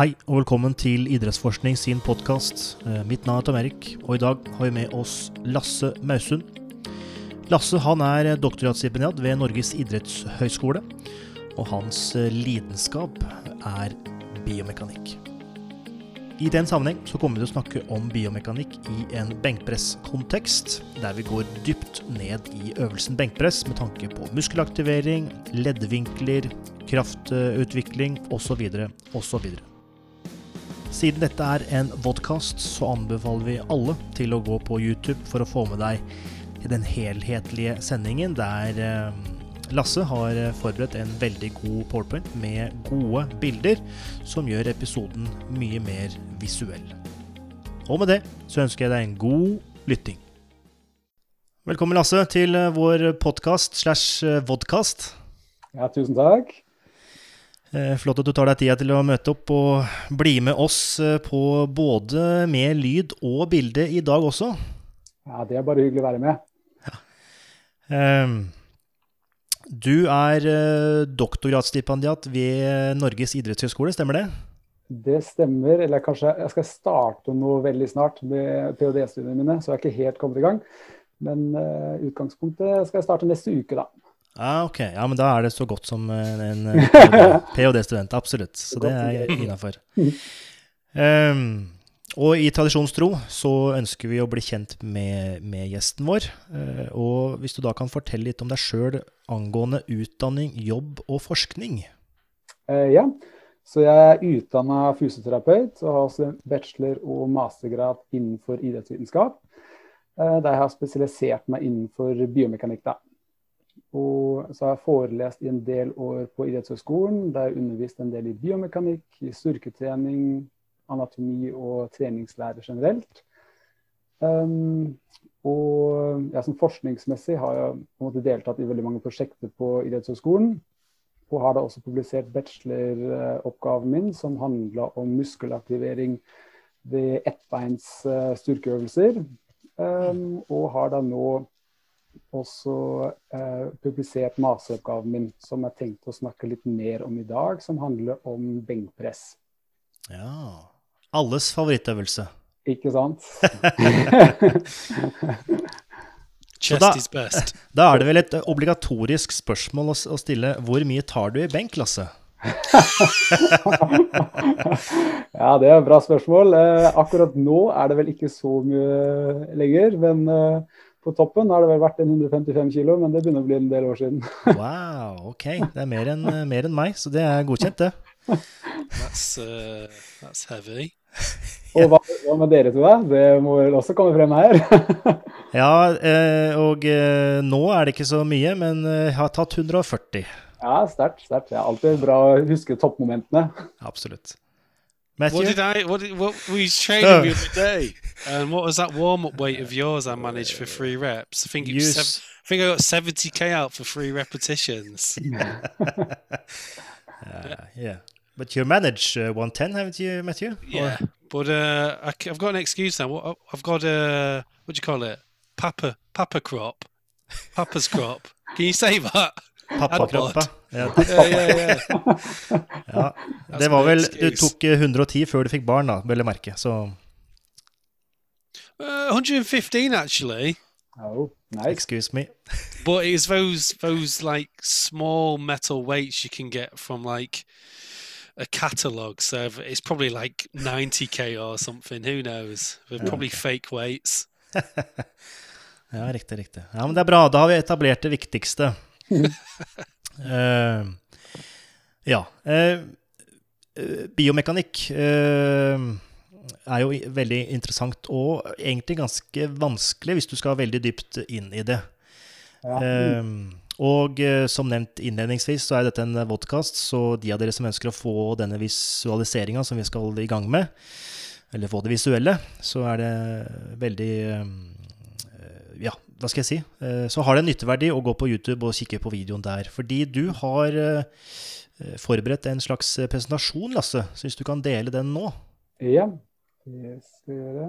Hei og velkommen til Idrettsforskning sin podkast. Mitt navn er Tom Erik, og i dag har vi med oss Lasse Mausund. Lasse han er doktorgradsstipendiat ved Norges idrettshøgskole, og hans lidenskap er biomekanikk. I den sammenheng så kommer vi til å snakke om biomekanikk i en benkpresskontekst, der vi går dypt ned i øvelsen benkpress med tanke på muskelaktivering, leddvinkler, kraftutvikling osv. osv. Siden dette er en vodkast, så anbefaler vi alle til å gå på YouTube for å få med deg den helhetlige sendingen, der eh, Lasse har forberedt en veldig god powerpoint med gode bilder, som gjør episoden mye mer visuell. Og med det så ønsker jeg deg en god lytting. Velkommen, Lasse, til vår podkast slash vodkast. Ja, tusen takk. Eh, flott at du tar deg tida til å møte opp og bli med oss eh, på både med lyd og bilde i dag også. Ja, det er bare hyggelig å være med. Ja. Um, du er uh, doktorgradsstipendiat ved Norges idrettshøgskole, stemmer det? Det stemmer, eller kanskje jeg skal starte noe veldig snart med ph.d.-studiene mine, så jeg er ikke helt kommet i gang. Men utgangspunktet skal jeg starte neste uke, da. Ah, ok. Ja, men da er det så godt som en en ph.d.-student. Absolutt. Så det er innafor. Um, og i tradisjonstro så ønsker vi å bli kjent med, med gjesten vår. Uh, og hvis du da kan fortelle litt om deg sjøl angående utdanning, jobb og forskning? Uh, ja. Så jeg er utdanna fysioterapeut og har også bachelor- og mastergrad innenfor idrettsvitenskap. Uh, der jeg har spesialisert meg innenfor biomekanikk. da. Og så har jeg forelest i en del år på idrettshøgskolen, der jeg undervist en del i biomekanikk, i styrketrening, anatomi og treningslære generelt. Um, og ja, som forskningsmessig har jeg på en måte deltatt i veldig mange prosjekter på idrettshøgskolen. Og har da også publisert bacheloroppgaven min, som handla om muskelaktivering ved ettbeins uh, styrkeøvelser. Um, og har da nå også eh, publisert masteroppgaven min, som jeg tenkte å snakke litt mer om i dag, som handler om benkpress. Ja. Alles favorittøvelse. Ikke sant? Chest is best. Da er det vel et obligatorisk spørsmål å, å stille. Hvor mye tar du i benk, Lasse? ja, det er et bra spørsmål. Eh, akkurat nå er det vel ikke så mye lenger. Men eh, på toppen har det vel vært en 155 kilo, men det begynner å bli en del år siden. wow, ok. Det er mer enn, mer enn meg, så det er godkjent, det. That's, uh, that's heavy. Og hva, hva, med dere to, da? Det må vel også komme frem her? ja, eh, og eh, nå er det ikke så mye, men eh, jeg har tatt 140. Ja, sterkt. sterkt. Det er alltid bra å huske toppmomentene. Absolutt. Matthew? What did I? What, did, what were you training oh. the other day? And what was that warm up weight of yours? I managed for three reps. I think it was seven, I think I got seventy k out for three repetitions. uh, yeah, but you managed uh, one ten, haven't you, Matthew? Yeah, or? but uh, I, have got an excuse now. I've got a what do you call it? Papa Papa crop, Papa's crop. Can you say that? Pappakroppa. Ja. ja, ja, ja. Det var vel Du tok 110 før du fikk barn, da, vel å merke, så uh, 115 actually. Oh, nice. Excuse me. but it's those those like small metal weights you can get from like a catalog. So it's probably like 90k or something. Who knows? They're probably fake weights. ja, riktig, riktig. Ja, men det er bra. Da har vi etablert det viktigste uh, ja. Uh, biomekanikk uh, er jo veldig interessant og egentlig ganske vanskelig hvis du skal veldig dypt inn i det. Ja. og som nevnt innledningsvis, så er dette en vodkast, så de av dere som ønsker å få denne visualiseringa som vi skal i gang med, eller få det visuelle, så er det veldig ja, hva skal jeg si, eh, så har det en nytteverdi å gå på YouTube og kikke på videoen der. Fordi du har eh, forberedt en slags presentasjon, Lasse. Så hvis du kan dele den nå? Ja, det skal jeg gjøre.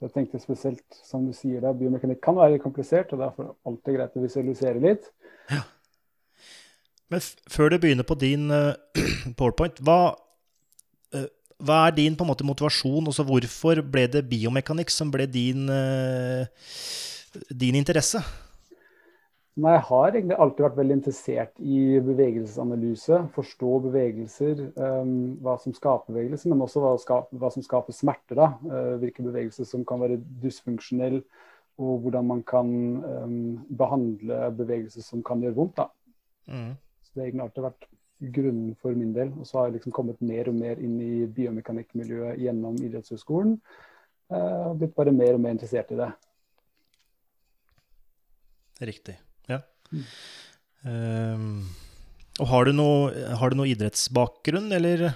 Jeg tenkte spesielt, som du sier da, biomekanikk kan være komplisert, og derfor er det alltid greit å visualisere litt. Ja. Men før du begynner på din uh, powerpoint, hva, uh, hva, er din på en måte motivasjon? Også hvorfor ble det biomekanikk som ble din, uh, din interesse? Nei, jeg har egentlig alltid vært veldig interessert i bevegelsesanalyse. Forstå bevegelser, um, hva som skaper bevegelser, men også hva, skap, hva som skaper smerter. da, uh, Hvilke bevegelser som kan være dysfunksjonelle, og hvordan man kan um, behandle bevegelser som kan gjøre vondt. da. Mm. Så Det har egentlig alltid vært grunnen for min del. Og så har jeg liksom kommet mer og mer inn i biomekanikkmiljøet gjennom idrettshøyskolen. Uh, og blitt bare mer og mer interessert i det. Riktig. Um, og har du, noe, har du noe idrettsbakgrunn, eller?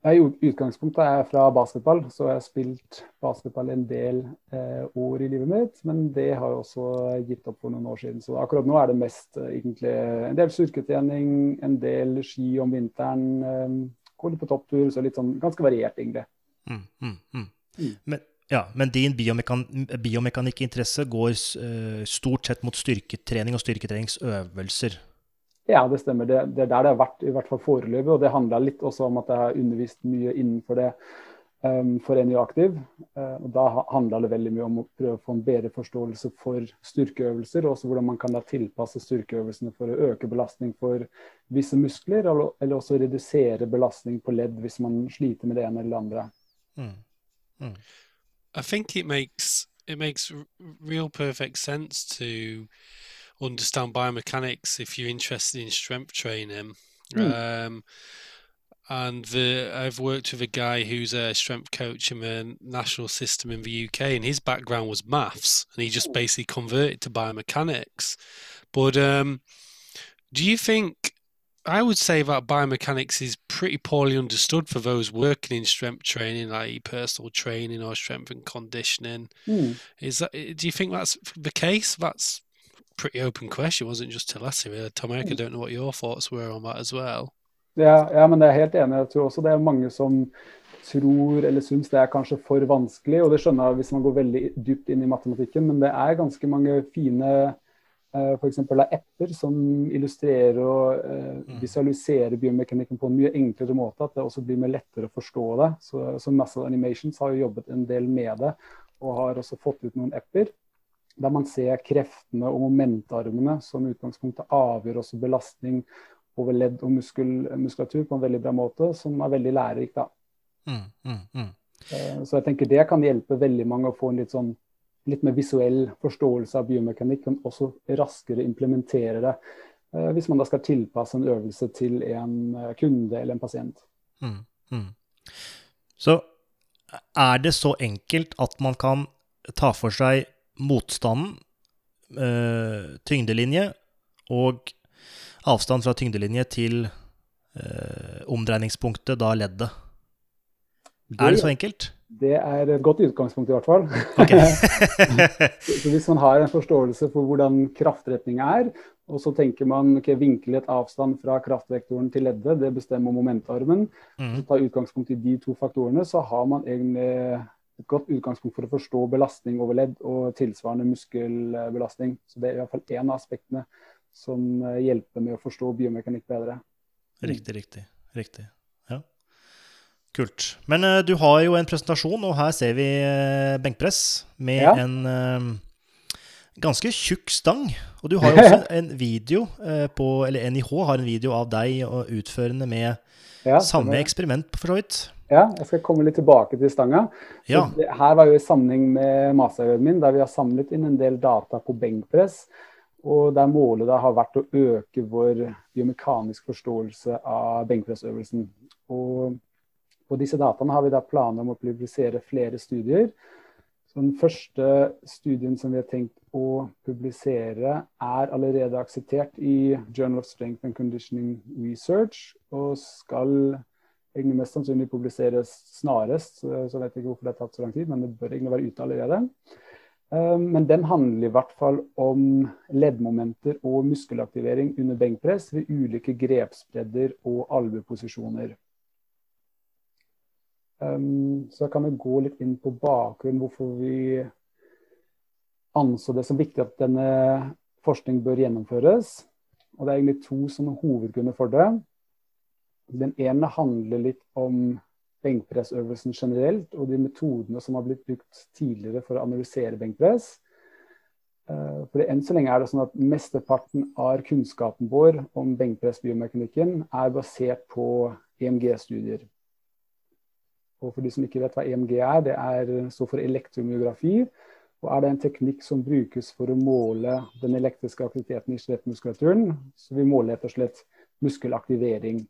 I utgangspunktet er jeg fra basketball, så jeg har spilt basketball en del eh, år i livet mitt. Men det har jeg også gitt opp for noen år siden. Så akkurat nå er det mest eh, egentlig en del styrketrening, en del ski om vinteren. Eh, gå litt på topptur, så litt sånn ganske variert, egentlig. Mm, mm, mm. mm. Men ja, Men din biomekan biomekannikkinteresse går uh, stort sett mot styrketrening og styrketreningsøvelser? Ja, det stemmer. Det, det, er der det har vært, i hvert fall foreløpig. Og det handla litt også om at jeg har undervist mye innenfor det um, for en Aktiv. Uh, og da handla det veldig mye om å prøve å få en bedre forståelse for styrkeøvelser, og også hvordan man kan da tilpasse styrkeøvelsene for å øke belastning for visse muskler, eller, eller også redusere belastning på ledd hvis man sliter med det ene eller det andre. Mm. Mm. I think it makes it makes real perfect sense to understand biomechanics if you're interested in strength training. Mm. Um, and the, I've worked with a guy who's a strength coach in the national system in the UK, and his background was maths, and he just basically converted to biomechanics. But um, do you think I would say that biomechanics is pretty poorly understood for those working in strength training, like personal training or strength and conditioning. Mm. Is that? Do you think that's the case? That's pretty open question, wasn't just Really. Tom Eric, I don't know what your thoughts were on that as well. Ja, ja, men jeg er helt enig. Jeg tror også det er mange som tror eller syns det er kanskje for vanskelig. Og det skjønner jeg hvis man går veldig dypt inn i matematikken, men det er ganske mange fine F.eks. er apper som illustrerer og eh, mm. visualiserer biomekanikken på en mye enklere måte. At det også blir mer lettere å forstå det. Så, så Muscle Animations har jo jobbet en del med det, og har også fått ut noen apper der man ser kreftene og momentarmene som utgangspunktet avgjør også belastning over ledd og muskel, muskulatur på en veldig bra måte, som er veldig lærerik. da. Mm, mm, mm. Eh, så jeg tenker det kan hjelpe veldig mange å få en litt sånn litt mer visuell forståelse av biomekanikk, men også raskere implementere det. Eh, hvis man da skal tilpasse en øvelse til en eh, kunde eller en pasient. Mm, mm. Så er det så enkelt at man kan ta for seg motstanden, øh, tyngdelinje, og avstand fra tyngdelinje til øh, omdreiningspunktet, da leddet? Det, er det så enkelt? Det er et godt utgangspunkt, i hvert fall. Okay. så hvis man har en forståelse for hvordan kraftretning er, og så tenker man ok, vinklet avstand fra kraftvektoren til leddet, det bestemmer momentarmen, mm. så tar utgangspunkt i de to faktorene, så har man egentlig et godt utgangspunkt for å forstå belastning over ledd og tilsvarende muskelbelastning. Så det er i hvert fall én av aspektene som hjelper med å forstå biomekanikk bedre. Riktig, riktig. riktig. Kult. Men uh, du har jo en presentasjon, og her ser vi uh, benkpress med ja. en uh, ganske tjukk stang. Og du har jo også en video på Eller NIH har en video av deg og utførende med ja, samme eksperiment, for så vidt. Ja, jeg skal komme litt tilbake til stanga. Ja. Det, her var jo i sammenheng med masterjobben min, der vi har samlet inn en del data på benkpress. Og der målet da har vært å øke vår biomekanisk forståelse av benkpressøvelsen. Og på disse dataene har vi da planer om å publisere flere studier. Så den første studien som vi har tenkt å publisere, er allerede akseptert i Journal of Strength and Conditioning Research, og skal egentlig mest sannsynlig publiseres snarest. Så jeg vet ikke hvorfor det har tatt så lang tid, men det bør egentlig være ute allerede. Um, men den handler i hvert fall om leddmomenter og muskelaktivering under benkpress ved ulike grepsbredder og albueposisjoner. Um, så kan vi gå litt inn på bakgrunnen hvorfor vi anså det som viktig at denne forskning bør gjennomføres. Og det er egentlig to hovedgrunner for det. Den ene handler litt om benkpressøvelsen generelt og de metodene som har blitt brukt tidligere for å analysere benkpress. For for Enn så lenge er det sånn at mesteparten av kunnskapen vår om benkpressbiomekanikken er basert på EMG-studier. Og For de som ikke vet hva EMG er, det er så for elektromyografi. Og er det en teknikk som brukes for å måle den elektriske aktiviteten i skjelettmuskulaturen. Så vi måler rett og slett muskelaktivering.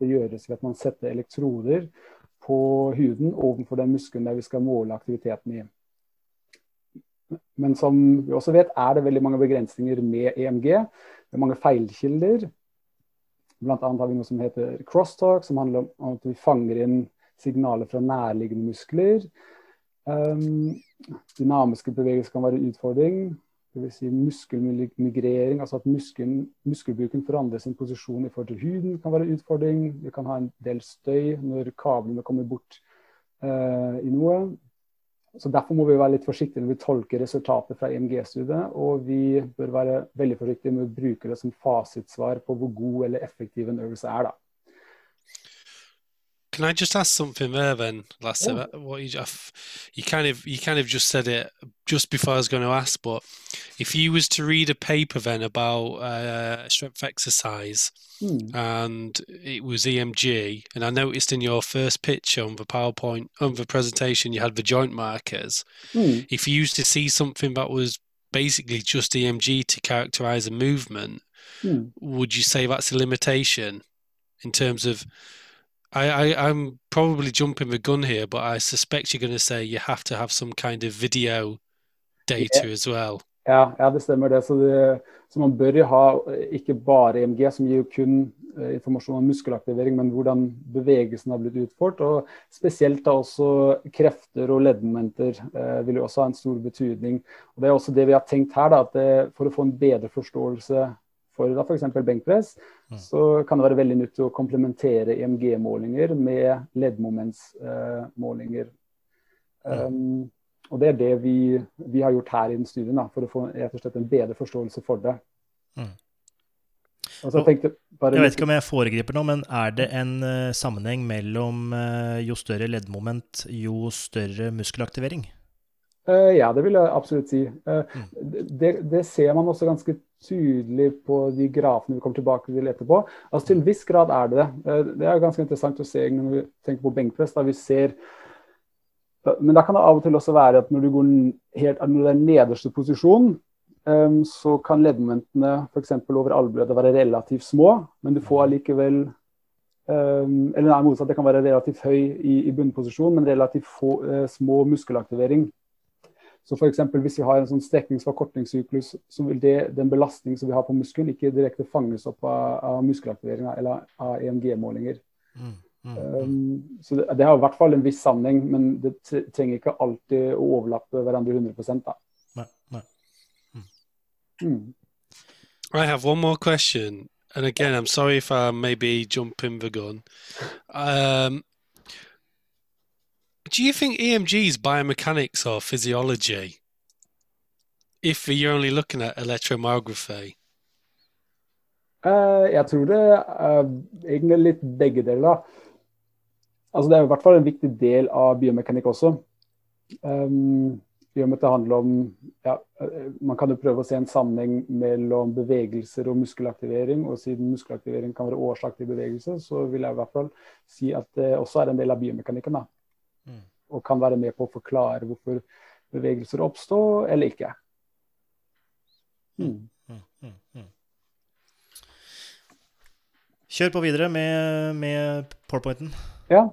Det gjøres ved at man setter elektroder på huden overfor den muskelen der vi skal måle aktiviteten i. Men som vi også vet, er det veldig mange begrensninger med EMG. Det er mange feilkilder. Blant annet har vi noe som heter crosstalk, som handler om at vi fanger inn signaler fra nærliggende muskler. Um, dynamiske bevegelser kan være en utfordring. Dvs. Si muskelmigrering, altså at muskelen, muskelbruken forandrer sin posisjon i forhold til huden, kan være en utfordring. Vi kan ha en del støy når kablene kommer bort eh, i noe. Så Derfor må vi være litt forsiktige når vi tolker resultatet fra EMG-studiet. Og vi bør være veldig forsiktige med å bruke det som fasitsvar på hvor god eller effektiv en øvelse er. da. Can I just ask something there then, Lasse? Yeah. What you, you kind of you kind of just said it just before I was going to ask, but if you was to read a paper then about uh, strength exercise hmm. and it was EMG, and I noticed in your first picture on the PowerPoint on the presentation you had the joint markers. Hmm. If you used to see something that was basically just EMG to characterize a movement, hmm. would you say that's a limitation in terms of I, I, I'm probably jumping the gun here, but I suspect you're going to say you have to have some kind of video data yeah. as well. Ja, ja, det stemmer det. Så, det. så, man bør jo ha ikke bare EMG, som gir kun uh, informasjon om muskelaktivering, men hvordan bevegelsen har blitt utført. Og spesielt da også krefter og leddmomenter eh, vil jo også ha en stor betydning. Og Det er også det vi har tenkt her, da, at det, for å få en bedre forståelse for f.eks. benkpress, mm. så kan det være veldig nyttig å komplementere EMG-målinger med leddmomentsmålinger. Uh, um, og Det er det vi, vi, har gjort her i den studien, da, for å få slett en bedre forståelse for det. Mm. jeg, tenkte, jeg vet ikke om jeg foregriper nå, men er det en uh, sammenheng mellom uh, jo større leddmoment, jo større muskelaktivering? Uh, ja, det vil jeg absolutt si. Mm. Det, det, ser man også ganske tydelig på de grafene vi kommer tilbake til etterpå. Altså Til en viss grad er det det. Eh, det er ganske interessant å se når vi tenker på benkpress. da vi ser men da kan det av og til også være at når du går helt, når det er nederste posisjon, så kan leddmomentene f.eks. over albuleddet være relativt små, men du får allikevel um, Eller nei, motsatt, det kan være relativt høy i, i bunnposisjon, men relativt få, små muskelaktivering. Så for eksempel, hvis vi har en sånn strekningsforkortningssyklus, så vil det, den belastning som vi har på muskelen, ikke direkte fanges opp av, av muskelaktiveringer eller av EMG-målinger. Mm, mm, mm. um, så det, det, har i hvert fall en viss sammenheng, men det trenger ikke alltid å overlappe hverandre 100 da. Nei, nei. Mm. mm. I have one more question, and again, I'm sorry if I maybe jumping the gun. Um, Do you think EMG biomechanics or physiology? If you're only looking at electromyography? Uh, jeg tror det er egentlig litt begge deler. Altså, det er i hvert fall en viktig del av biomekanikk også. Um, I og med at det handler om ja, Man kan jo prøve å se en sammenheng mellom bevegelser og muskelaktivering. Og siden muskelaktivering kan være årsak til bevegelse, så vil jeg i hvert fall si at det også er en del av biomekanikken. da. Og kan være med på å forklare hvorfor bevegelser oppstår eller ikke. Mm. Mm, mm, Kjør på videre med, med powerpointen. Ja,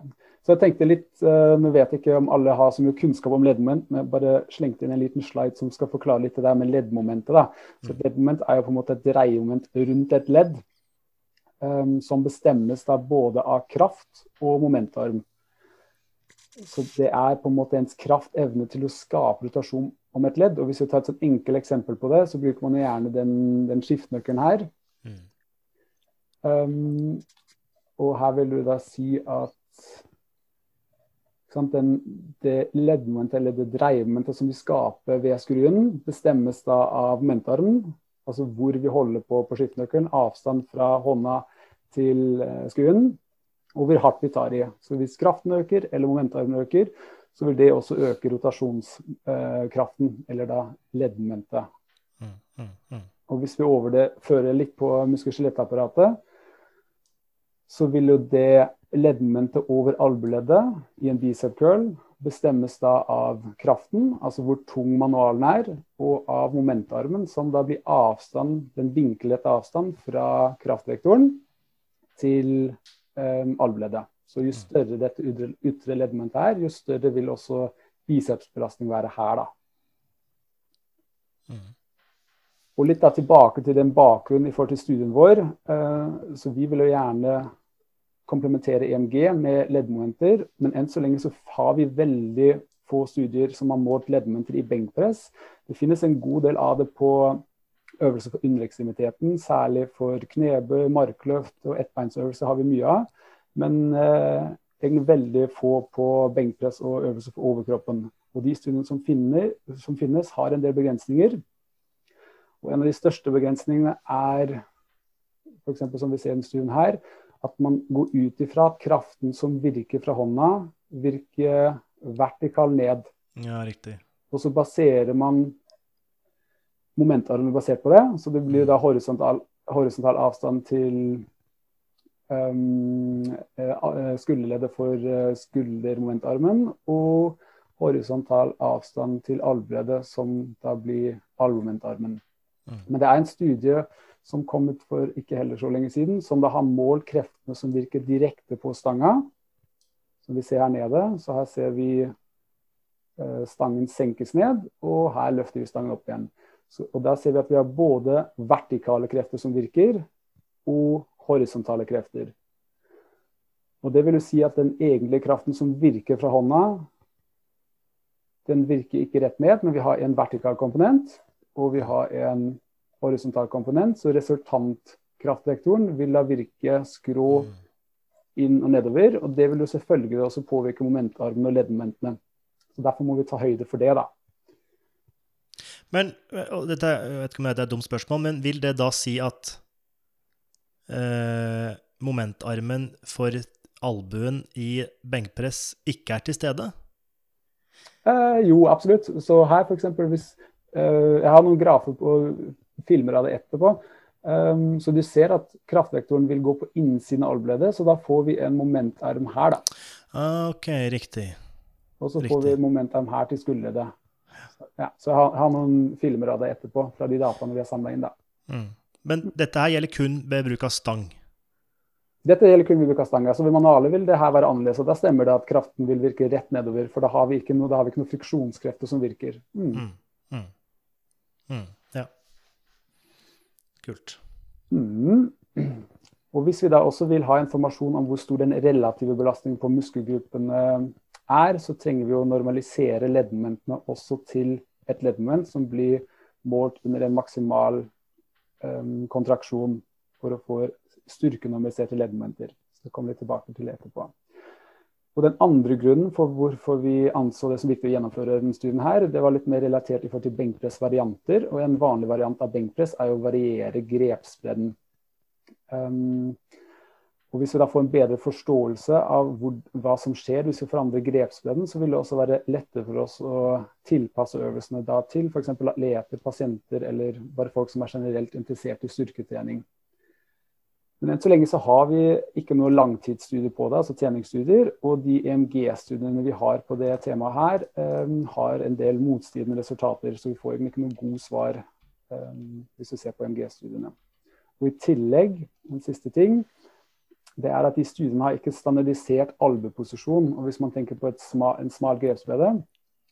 så jeg tenkte litt, uh, Nå vet jeg ikke om alle har så mye kunnskap om leddmoment, men jeg bare slengte inn en liten slide som skal forklare litt det der med leddmomentet. da. Så Et leddmoment er jo på en måte et dreiemoment rundt et ledd, um, som bestemmes da både av kraft og momentarm. Så det er på en måte ens kraft, evne til å skape rotasjon om et ledd. Og Hvis vi tar et sånn enkelt eksempel på det, så bruker man gjerne den, den skiftenøkkelen her. Mm. Um, og her vil du da si at sant, den, det leddmomentet eller det dreiemomentet som vi skaper ved skruen, bestemmes da av momentarmen. altså hvor vi holder på på skiftenøkkelen, avstand fra hånda til eh, skruen, og hvor hardt vi tar i. Så hvis kraften øker, eller momentarmen øker, så vil det også øke rotasjonskraften, eller da leddmomentet. Mm, mm, mm. Og hvis vi overfører litt på muskel-skjelettapparatet, så vil jo det leddmomentet over albueleddet i en bicep curl bestemmes da av kraften, altså hvor tung manualen er, og av momentarmen, som da blir avstand, den vinklete avstand fra kraftvektoren til um, albueleddet. Så jo større dette ytre leddmomentet er, jo større vil også bicepsbelastning være her, da. Mm. Og litt da tilbake til den bakgrunnen i forhold til studien vår. Eh, så vi vil jo gjerne komplementere EMG med leddmomenter, men enn så lenge så har vi veldig få studier som har målt leddmomenter i benkpress. Det finnes en god del av det på øvelser for underekstremiteten, særlig for knebøy, markløft og ettbeinsøvelse har vi mye av. Men eh, egentlig veldig få på benkpress og øvelser for overkroppen. Og de studiene som, finner, som finnes, har en del begrensninger. Og en av de største begrensningene er f.eks. som vi ser i denne studien her, at man går ut ifra at kraften som virker fra hånda, virker vertikal ned. Ja, riktig. Og så baserer man momentarmen basert på det. Så det blir da horisontal, horisontal avstand til um, skulderleddet for eh, skuldermomentarmen. Og horisontal avstand til albueleddet, som da blir albuemomentarmen. Mm. Men det er en studie som kom ut for ikke heller så lenge siden, som da har målt kreftene som virker direkte på stanga. Som vi ser her nede, så her ser vi stangen senkes ned, og her løfter vi stangen opp igjen. Så, og Da ser vi at vi har både vertikale krefter som virker, og horisontale krefter. Og Det vil jo si at den egentlige kraften som virker fra hånda, den virker ikke rett ned, men vi har en vertikal komponent, og vi har en horisontal komponent, så resultantkraftvektoren vil da virke skrå mm. inn og nedover. Og det vil jo selvfølgelig også påvirke momentarmene og leddmomentene. Så Derfor må vi ta høyde for det, da. Men dette, Jeg vet ikke om det er et dumt spørsmål, men vil det da si at eh, momentarmen for albuen i benkpress ikke er til stede? Eh, jo, absolutt. Så her f.eks. hvis eh, Jeg har noen grafer på filmer av det etterpå. Um, så du ser at kraftvektoren vil gå på innsiden av albueleddet, så da får vi en momentarm her, da. Ah, ok, riktig. Og så riktig. får vi momentarm her til skulderleddet. Ja, så jeg har, har, noen filmer av det etterpå, fra de dataene vi har samla inn, da. Mm. Men dette her gjelder kun ved bruk av stang? Dette gjelder kun ved bruk av stang. Altså ved manualet vil det her være annerledes. og Da stemmer det at kraften vil virke rett nedover, for da har vi ikke noe, da har vi ikke noe friksjonskrefter som virker. Mm. Mm. mm. mm. Kult. Mm. Og Hvis vi da også vil ha informasjon om hvor stor den relative belastningen på muskelgruppene er, så trenger vi å normalisere leddmomentene også til et leddmoment som blir målt under en maksimal um, kontraksjon for å få styrkenormaliserte leddmomenter. Så det kommer vi tilbake til etterpå. Og Den andre grunnen for hvorfor vi anså det som viktig å gjennomføre denne studien, her, det var litt mer relatert i forhold til benkpressvarianter. og En vanlig variant av benkpress er å variere grepsbredden. Um, og Hvis vi da får en bedre forståelse av hvor, hva som skjer hvis vi forandrer grepsbredden, så vil det også være lettere for oss å tilpasse øvelsene da til f.eks. atleter, pasienter eller bare folk som er generelt interessert i styrketrening. Men enn så lenge så har vi ikke noe langtidsstudier på det, altså treningsstudier. Og de EMG-studiene vi har på det temaet her, um, har en del motstridende resultater. Så vi får ikke noe god svar um, hvis vi ser på EMG-studiene. Og I tillegg, en siste ting, det er at de studiene har ikke standardisert albueposisjon. Og hvis man tenker på sma, en smal grepsbredde,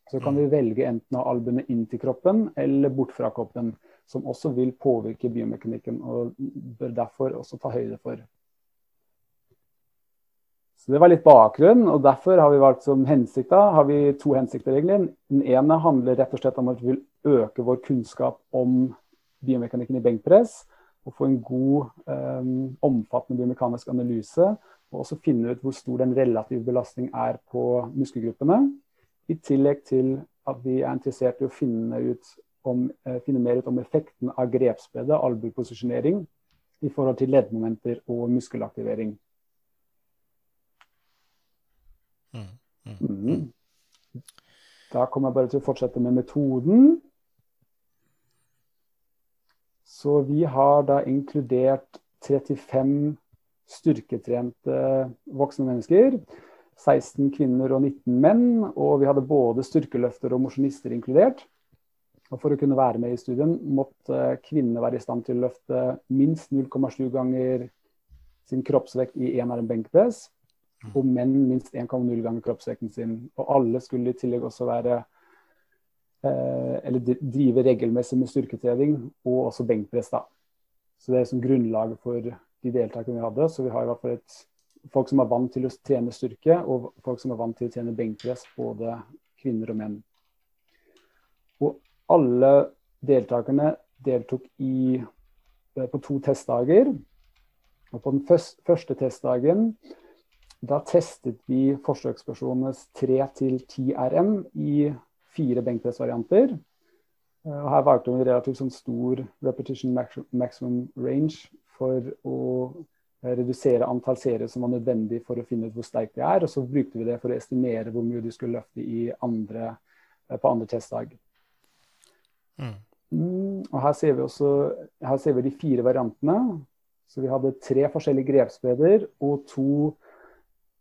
så kan vi velge enten å ha albuene inn til kroppen eller bort fra kroppen som også vil påvirke biomekanikken, og bør derfor også ta høyde for. Så Det var litt bakgrunn, og derfor har vi valgt som hensikt da, har vi to hensikter. egentlig. Den ene handler rett og slett om at vi vil øke vår kunnskap om biomekanikken i benkpress. Og få en god, um, omfattende biomekanisk analyse. Og også finne ut hvor stor den relative belastning er på muskelgruppene. I tillegg til at vi er interessert i å finne ut om, eh, finne mer ut om effekten av grepsbredde, albueposisjonering, i forhold til leddmomenter og muskelaktivering. Mm. Mm. Da kommer jeg bare til å fortsette med metoden. Så vi har da inkludert 35 styrketrente voksne mennesker. 16 kvinner og 19 menn. Og vi hadde både styrkeløfter og mosjonister inkludert. Og For å kunne være med i studien måtte kvinnene være i stand til å løfte minst 0,7 ganger sin kroppsvekt i én arm benkpress, og menn minst 1,0 ganger kroppsvekten sin. Og alle skulle i tillegg også være eller drive regelmessig med styrketrening og også benkpress. da. Så Det er som grunnlaget for de deltakerne vi hadde. Så vi har i hvert fall et, folk som er vant til å trene styrke, og folk som er vant til å trene benkpress, både kvinner og menn. Og alle deltakerne deltok i, eh, på to testdager. Og på den første testdagen da testet vi forsøkspersonenes 3-10 RM i fire benkpressvarianter. Eh, og her valgte en relativt sånn stor repetition maximum range for å redusere antall serier som var nødvendig for å finne ut hvor sterk de er. Og så brukte vi det for å estimere hvor mye de skulle løfte andre, eh, på andre testdag. Mm. Mm, og her ser, vi også, her ser vi de fire variantene. Så vi hadde tre forskjellige grepsbreder og to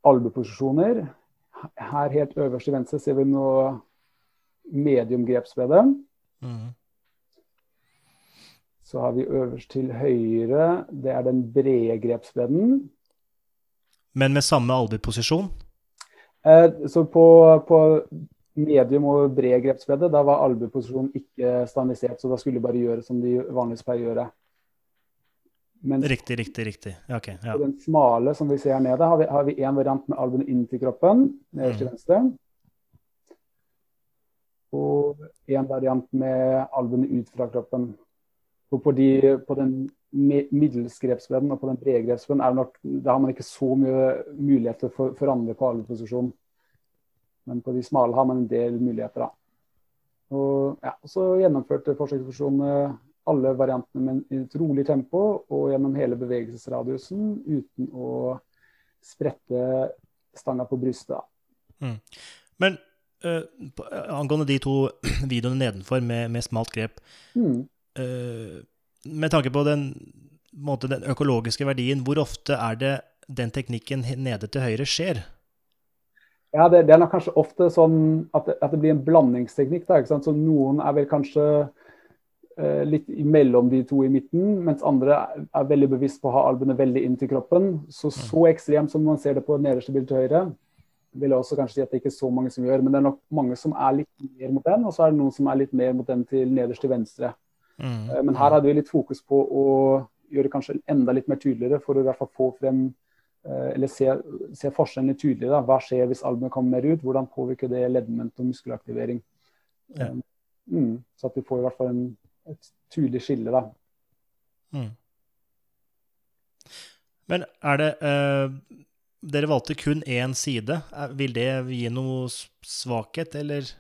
albueposisjoner. Her helt øverst til venstre ser vi nå mediumgrepsbredde. Mm. Så har vi øverst til høyre, det er den brede grepsbredden. Men med samme albueposisjon? Eh, så på, på, medium og bred grepsbredde, da var albueposisjonen ikke standardisert, så da skulle de bare gjøre som de vanligvis pleier å gjøre. Mens riktig, riktig. riktig. Okay, ja. På den smale som vi ser her nede, har vi, én en variant med albuen inn til kroppen, nederst til mm. venstre. Og en variant med alvene ut fra kroppen. Og på, de, på den middelsgrepsbredden og på den brede grepsbredden er nok, har man ikke så mye muligheter for å forandre på alveposisjon. Men på de smale har man en del muligheter, da. Og, ja, så gjennomførte forsøkspersonene alle variantene med et rolig tempo og gjennom hele bevegelsesradiusen uten å sprette stanga på brystet. Mm. Men uh, angående de to videoene nedenfor med, med smalt grep mm. uh, Med tanke på den, måte, den, økologiske verdien, hvor ofte er det den teknikken nede til høyre skjer? Ja, det, det er nok kanskje ofte sånn at det, at det blir en blandingsteknikk. Da, Så noen er vel kanskje uh, litt mellom de to i midten, mens andre er veldig bevisst på å ha albuene veldig inntil kroppen. Så mm. så ekstremt som man ser det på nederste bilde til høyre, vil jeg også kanskje si at det ikke er så mange som gjør. Men det er nok mange som er litt mer mot den, og så er det noen som er litt mer mot den til nederst til venstre. Mm. Eh, men her hadde vi litt fokus på å gjøre det kanskje enda litt mer tydeligere, for å i hvert fall få frem eh, eller se, se forskjellen litt tydeligere. Hva skjer hvis albumet kommer mer ut? Hvordan påvirker det leddment og muskelaktivering? Ja. Mm, så at vi får i hvert fall en et tydelig skille, da. Mm. Men er det uh, Dere valgte kun én side. Vil det gi noe svakhet, eller?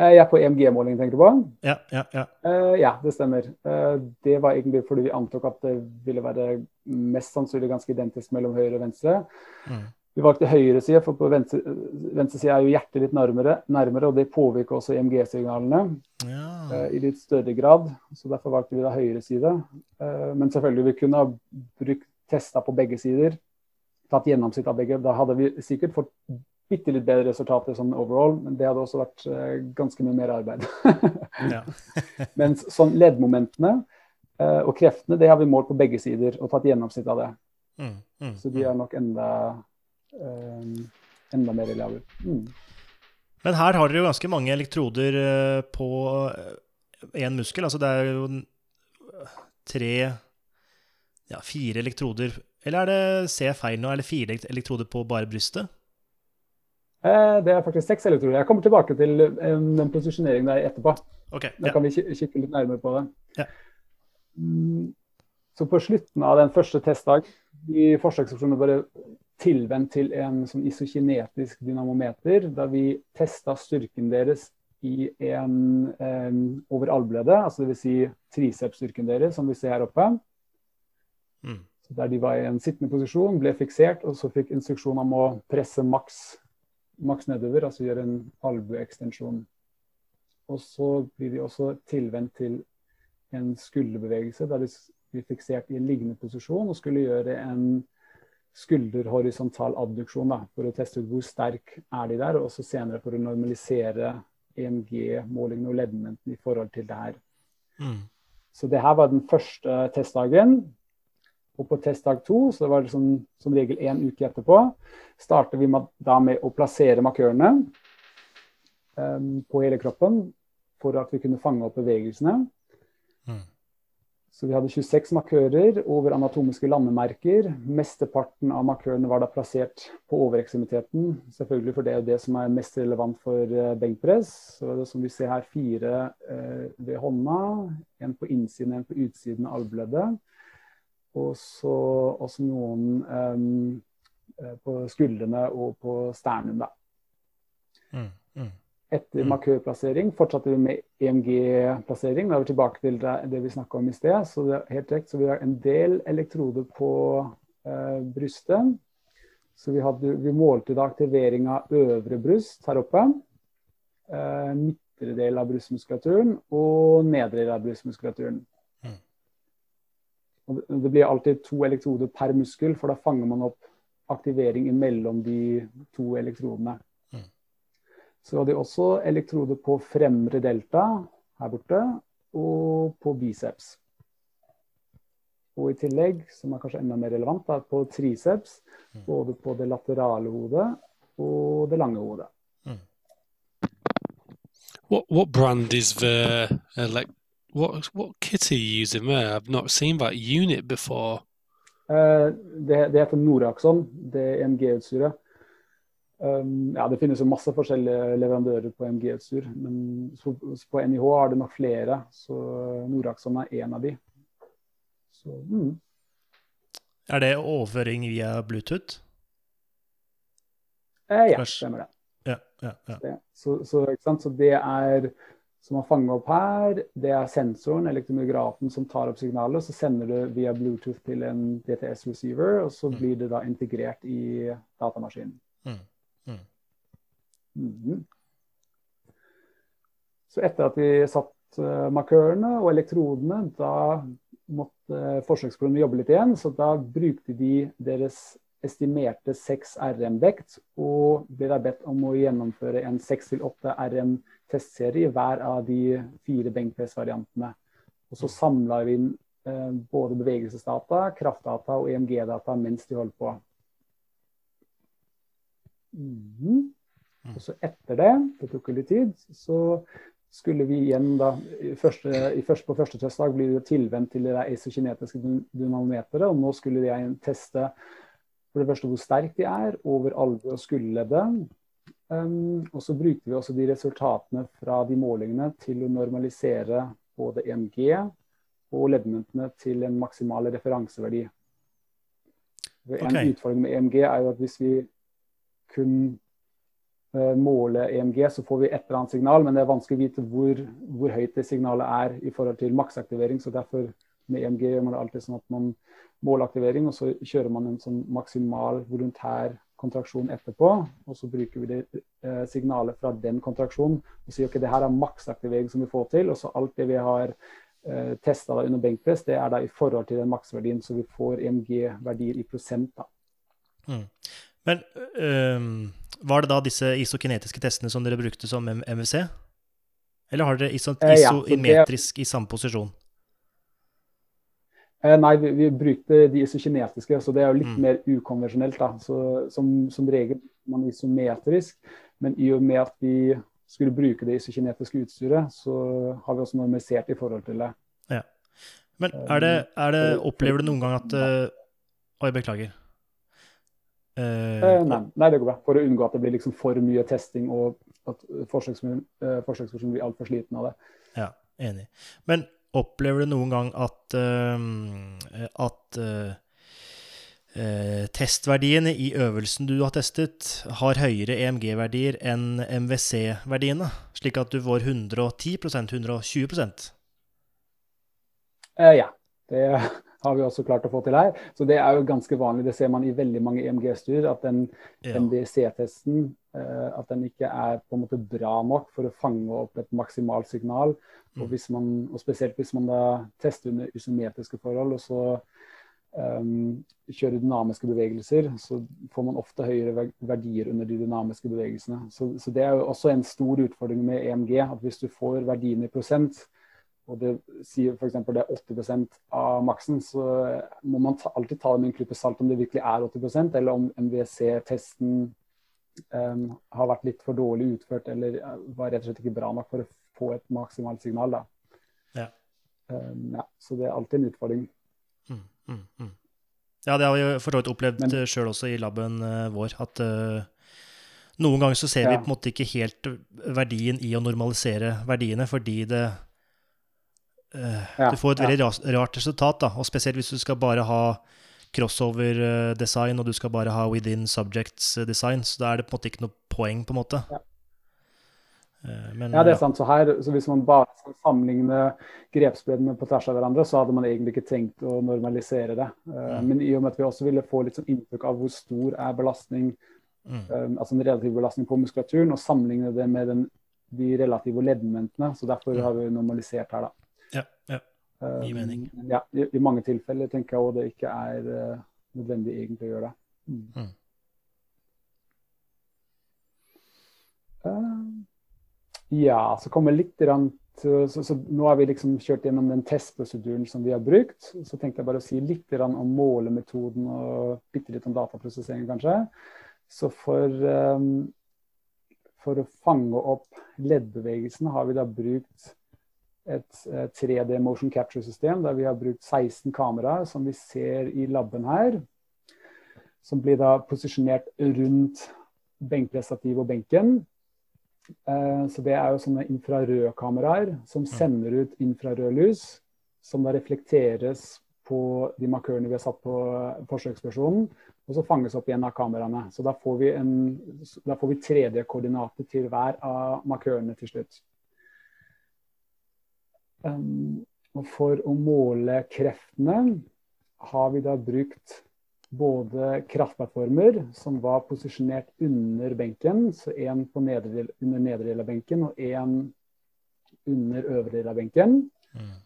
Eh, jeg er på EMG-måling, tenker du på? Ja, ja, ja. Uh, ja det stemmer. Uh, det var egentlig fordi vi antok at det ville være mest sannsynlig ganske identisk mellom høyre og venstre. Mm. Vi valgte høyre side, for på venstre, venstre side er jo hjertet litt nærmere, nærmere og det påvirker også EMG-signalene ja. uh, i litt større grad. så Derfor valgte vi da høyre side. Men selvfølgelig vi kunne ha brukt testa på begge sider. Tatt gjennomsnitt av begge. Da hadde vi sikkert fått bitte litt bedre resultater sånn overall, men det hadde også vært uh, ganske mye mer arbeid. Mens sånn leddmomentene og kreftene, det har vi målt på begge sider og tatt gjennomsnitt av det. Mm, mm, så de er nok enda Ehm, enda mer reliable. Mm. Men her har dere jo ganske mange elektroder på én muskel. Altså det er jo tre Ja, fire elektroder Eller er det, ser jeg feil nå, er det fire elektroder på bare brystet? Eh, det er faktisk seks elektroder. Jeg kommer tilbake til den posisjoneringen der etterpå. Okay, da ja. kan vi kikke litt nærmere på det. Ja. Mm, så på slutten av den første testdag i forsøksopsjonen bare tilvendt til en sånn isokinetisk dynamometer, da vi testa styrken deres i en en over albleddet, altså dvs. Si tricepsstyrken deres, som vi ser her oppe. Der de var i en sittende posisjon, ble fiksert, og så fikk instruksjon om å presse maks, maks nedover, altså gjøre en albueekstensjon. Og så blir de også tilvendt til en skulderbevegelse der de blir fiksert i en liggende posisjon og skulle gjøre en skulderhorisontal abduksjon da, for å teste ut hvor sterk er de der, og også senere for å normalisere EMG-målingene og leddmomentene i forhold til det her. Mm. Så det her var den første testdagen. Og på testdag to, så det var liksom, som regel én uke etterpå, starter vi med, da med å plassere markørene um, på hele kroppen for at vi kunne fange opp bevegelsene. Mm. Så vi hadde 26 markører over anatomiske landemerker. Mesteparten av markørene var da plassert på overekstremiteten. Selvfølgelig for det er det som er mest relevant for uh, benkpress. Så det som vi ser her, fire uh, ved hånda. En på innsiden, en på utsiden av albueleddet. Og så også noen um, på skuldrene og på sternum, da. Mm, mm. Etter mm. markørplassering fortsatte vi med EMG-plassering. Da er vi tilbake til det, vi snakka om i sted. Så det er helt rekt, så vi har en del elektroder på uh, brystet. Så vi, hadde, vi, målte da aktivering av øvre bryst her oppe. Uh, midtre del av brystmuskulaturen og nedre del av brystmuskulaturen. Mm. Og det, blir alltid to elektroder per muskel, for da fanger man opp aktivering mellom de to elektrodene. Så hadde de også elektroder på fremre delta her borte, og på biceps. Og i tillegg, som er kanskje enda mer relevant, da, på triceps, mm. både på det laterale hodet og det lange hodet. Mm. What what brand is the uh, like what what kit are you using there? I've not seen that unit before. Uh, det, det, heter Noraxon, det er MG-utstyret. Um, ja, Det finnes jo masse forskjellige leverandører på MG-utstyr, men på NIH har det nok flere. Så Noraxon er én av de. Så, mm. Er det overføring via Bluetooth? Eh, ja, stemmer det. Ja, ja, ja. Så, så, så, det er som man fanger opp her, det er sensoren, elektromyografen, som tar opp signalet. Så sender du via Bluetooth til en DTS-receiver, og så mm. blir det da integrert i datamaskinen. Mm. Mm. Så etter at vi satt uh, markørene og elektrodene, da måtte uh, forsøkskolonnen jobbe litt igjen. Så da brukte de deres estimerte 6 RM-vekt og ble da bedt om å gjennomføre en 6-8 RM-testserie i hver av de fire benkpress-variantene. Og så samla vi inn uh, både bevegelsesdata, kraftdata og EMG-data mens de holdt på. Mm. Og så etter det, det tok litt tid, så skulle vi igjen da første, første, På første testdag blir det tilvendt til det isokinetiske dynamometeret. Og nå skulle jeg teste for det første hvor sterkt de er over alve- og skulderleddet. Um, og så brukte vi også de resultatene fra de målingene til å normalisere både EMG og leddmøntene til en maksimal referanseverdi. En utfordring med EMG er jo at hvis vi kun uh, måler EMG, så får vi et eller annet signal, men det er vanskelig å vite hvor, hvor høyt det signalet er i forhold til maksaktivering. så derfor med EMG gjør man det alltid sånn at man måler aktivering, og så kjører man en sånn maksimal voluntær kontraksjon etterpå. Og så bruker vi det eh, signalet fra den kontraksjonen og sier ok, det her er maksaktivering som vi får til. Og så alt det vi har eh, testa under benkpress, det er da i forhold til den maksverdien, så vi får EMG-verdier i prosent. da. Mm. Men øh, var det da disse isokinetiske testene som dere brukte som MVC? Eller har dere iso eh, isometrisk i samme posisjon? Eh, nei, vi, vi, brukte de isokinetiske, så det er jo litt mm. mer ukonvensjonelt. da. Så, som, som, regel man isometrisk, men i og med at vi skulle bruke det isokinetiske utstyret, så har vi også normalisert i forhold til det. Ja. Men er det, er det, opplever du noen gang at uh, Oi, beklager. Uh, eh, nei, nei, det går bra. For å unngå at det blir liksom for mye testing og at forsøkspersonen eh, blir altfor sliten av det. Ja, enig. Men opplever du noen gang at, uh, at uh, testverdiene i øvelsen du har testet, har høyere EMG-verdier enn MWC-verdiene, slik at du får 110 120% eh, Ja. Det har vi også klart å få til her. Så det er jo ganske vanlig. Det ser man i veldig mange EMG-studier, at den Ja. MDC-testen eh, at den ikke er på en måte bra nok for å fange opp et maksimalt signal. Og, Mm. hvis man, og spesielt hvis man da tester under isometriske forhold og så um, kjører dynamiske bevegelser, så får man ofte høyere verdier under de dynamiske bevegelsene. Så, så det er jo også en stor utfordring med EMG. at Hvis du får verdiene i prosent, og det sier f.eks. det er 80 av maksen, så må man ta, alltid ta det med en klype salt om det virkelig er 80% eller om MVC-testen um, har vært litt for dårlig utført eller uh, var rett og slett ikke bra nok for å få et maksimalt signal. Ja. Um, ja, så det er alltid en utfordring. Mm, mm, mm. Ja, det har vi for så vidt opplevd Men- sjøl også i laben eh, vår. At uh, noen ganger så ser vi på en måte ikke helt verdien i å normalisere verdiene, fordi det eh, Ja, Du får et veldig rart resultat, da. Og spesielt hvis du skal bare ha crossover-design, og du skal bare ha within subjects-design, så da er det på en måte ikke noe poeng, på en måte. Ja. Eh, Men, Ja, det er sant. Så her, så Hvis man bare skal sammenligne grepsbreddene på tvers av hverandre, så hadde man egentlig ikke trengt å normalisere det. Mm. Men i og med at vi også ville få litt sånn inntrykk av hvor stor er belastning, Mm. altså en relativ belastning på muskulaturen, og sammenligne det med den, de relative leddmomentene. Så derfor har vi normalisert her, da. Ja. Um, mening. Ja, i, I mange tilfeller tenker jeg òg det ikke er uh, nødvendig egentlig å gjøre det. Mm. Mm. Uh, ja, så kommer litt til, så, så Nå har vi liksom kjørt gjennom den testprosedyren som vi har brukt. Så tenkte jeg bare å si litt om målemetoden og bitte litt om dataprosessering, kanskje. Så for, um, for å fange opp leddbevegelsene har vi da brukt et eh, 3D motion capture-system der vi har brukt 16 kameraer, som vi ser i labben her. Som blir da posisjonert rundt benkpressstativ og benken. Eh, Så det er jo sånne infrarødkameraer som sender ut infrarødlys, som da reflekteres på de markørene vi har satt på forsøkspersonen, og så fanges opp igjen av kameraene. Så da får vi, vi 3D-koordinater til hver av markørene til slutt. Og for å måle kreftene har vi da brukt både kraftplattformer som var posisjonert under benken, så én nedre under nedre del av benken og én under øvre del av benken. Mm.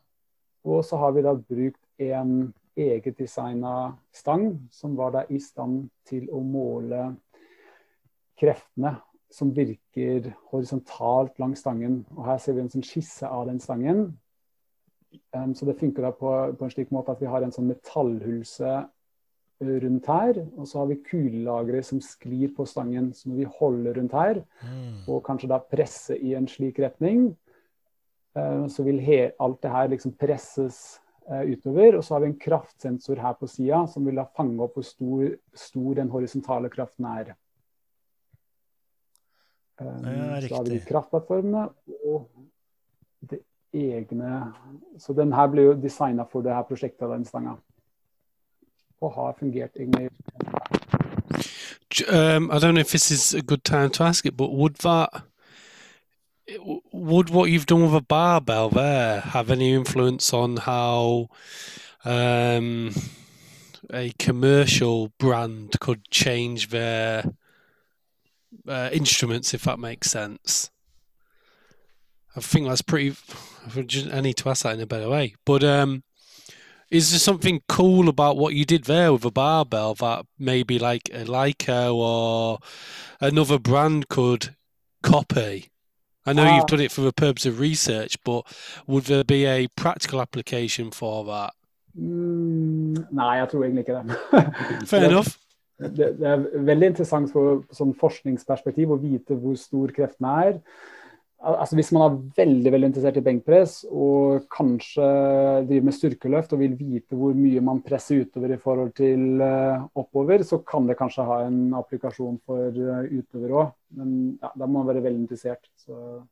Og så har vi da brukt en eget designa stang som var da i stand til å måle kreftene som virker horisontalt langs stangen. Og her ser vi en sånn skisse av den stangen. Um, så det funker da på, på en slik måte at vi har en sånn metallhulse rundt her, og så har vi kulelagre som sklir på stangen, som vi holder rundt her, Mm. og kanskje da presse i en slik retning. Uh, Så vil he alt det her liksom presses eh, utover, og så har vi en kraftsensor her på sida som vil da fange opp hvor stor, stor den horisontale kraften er. Um, Ja, så har vi kraftplattformene og det egne Så den her ble jo designa for det her prosjektet, den stanga. Og har fungert egentlig Um, I don't know if this is a good time to ask it, but would that would what you've done with a barbell there have any influence on how um, a commercial brand could change their uh, instruments, if that makes sense? I think that's pretty. I need to ask that in a better way, but um, is there something cool about what you did there with a barbell that maybe like a Leica or another brand could copy? I know Ah. you've done it for the purpose of research, but would there be a practical application for that? mm, Nei, jeg tror egentlig ikke det. Fair enough. Det, det er veldig interessant for sånn forskningsperspektiv å vite hvor stor kreftene er. Al- Altså Hvis man er veldig veldig interessert i benkpress og kanskje driver med styrkeløft og vil vite hvor mye man presser utover i forhold til eh, oppover, så kan det kanskje ha en applikasjon for eh, utover òg. Men ja, da må man være veldig interessert. Så.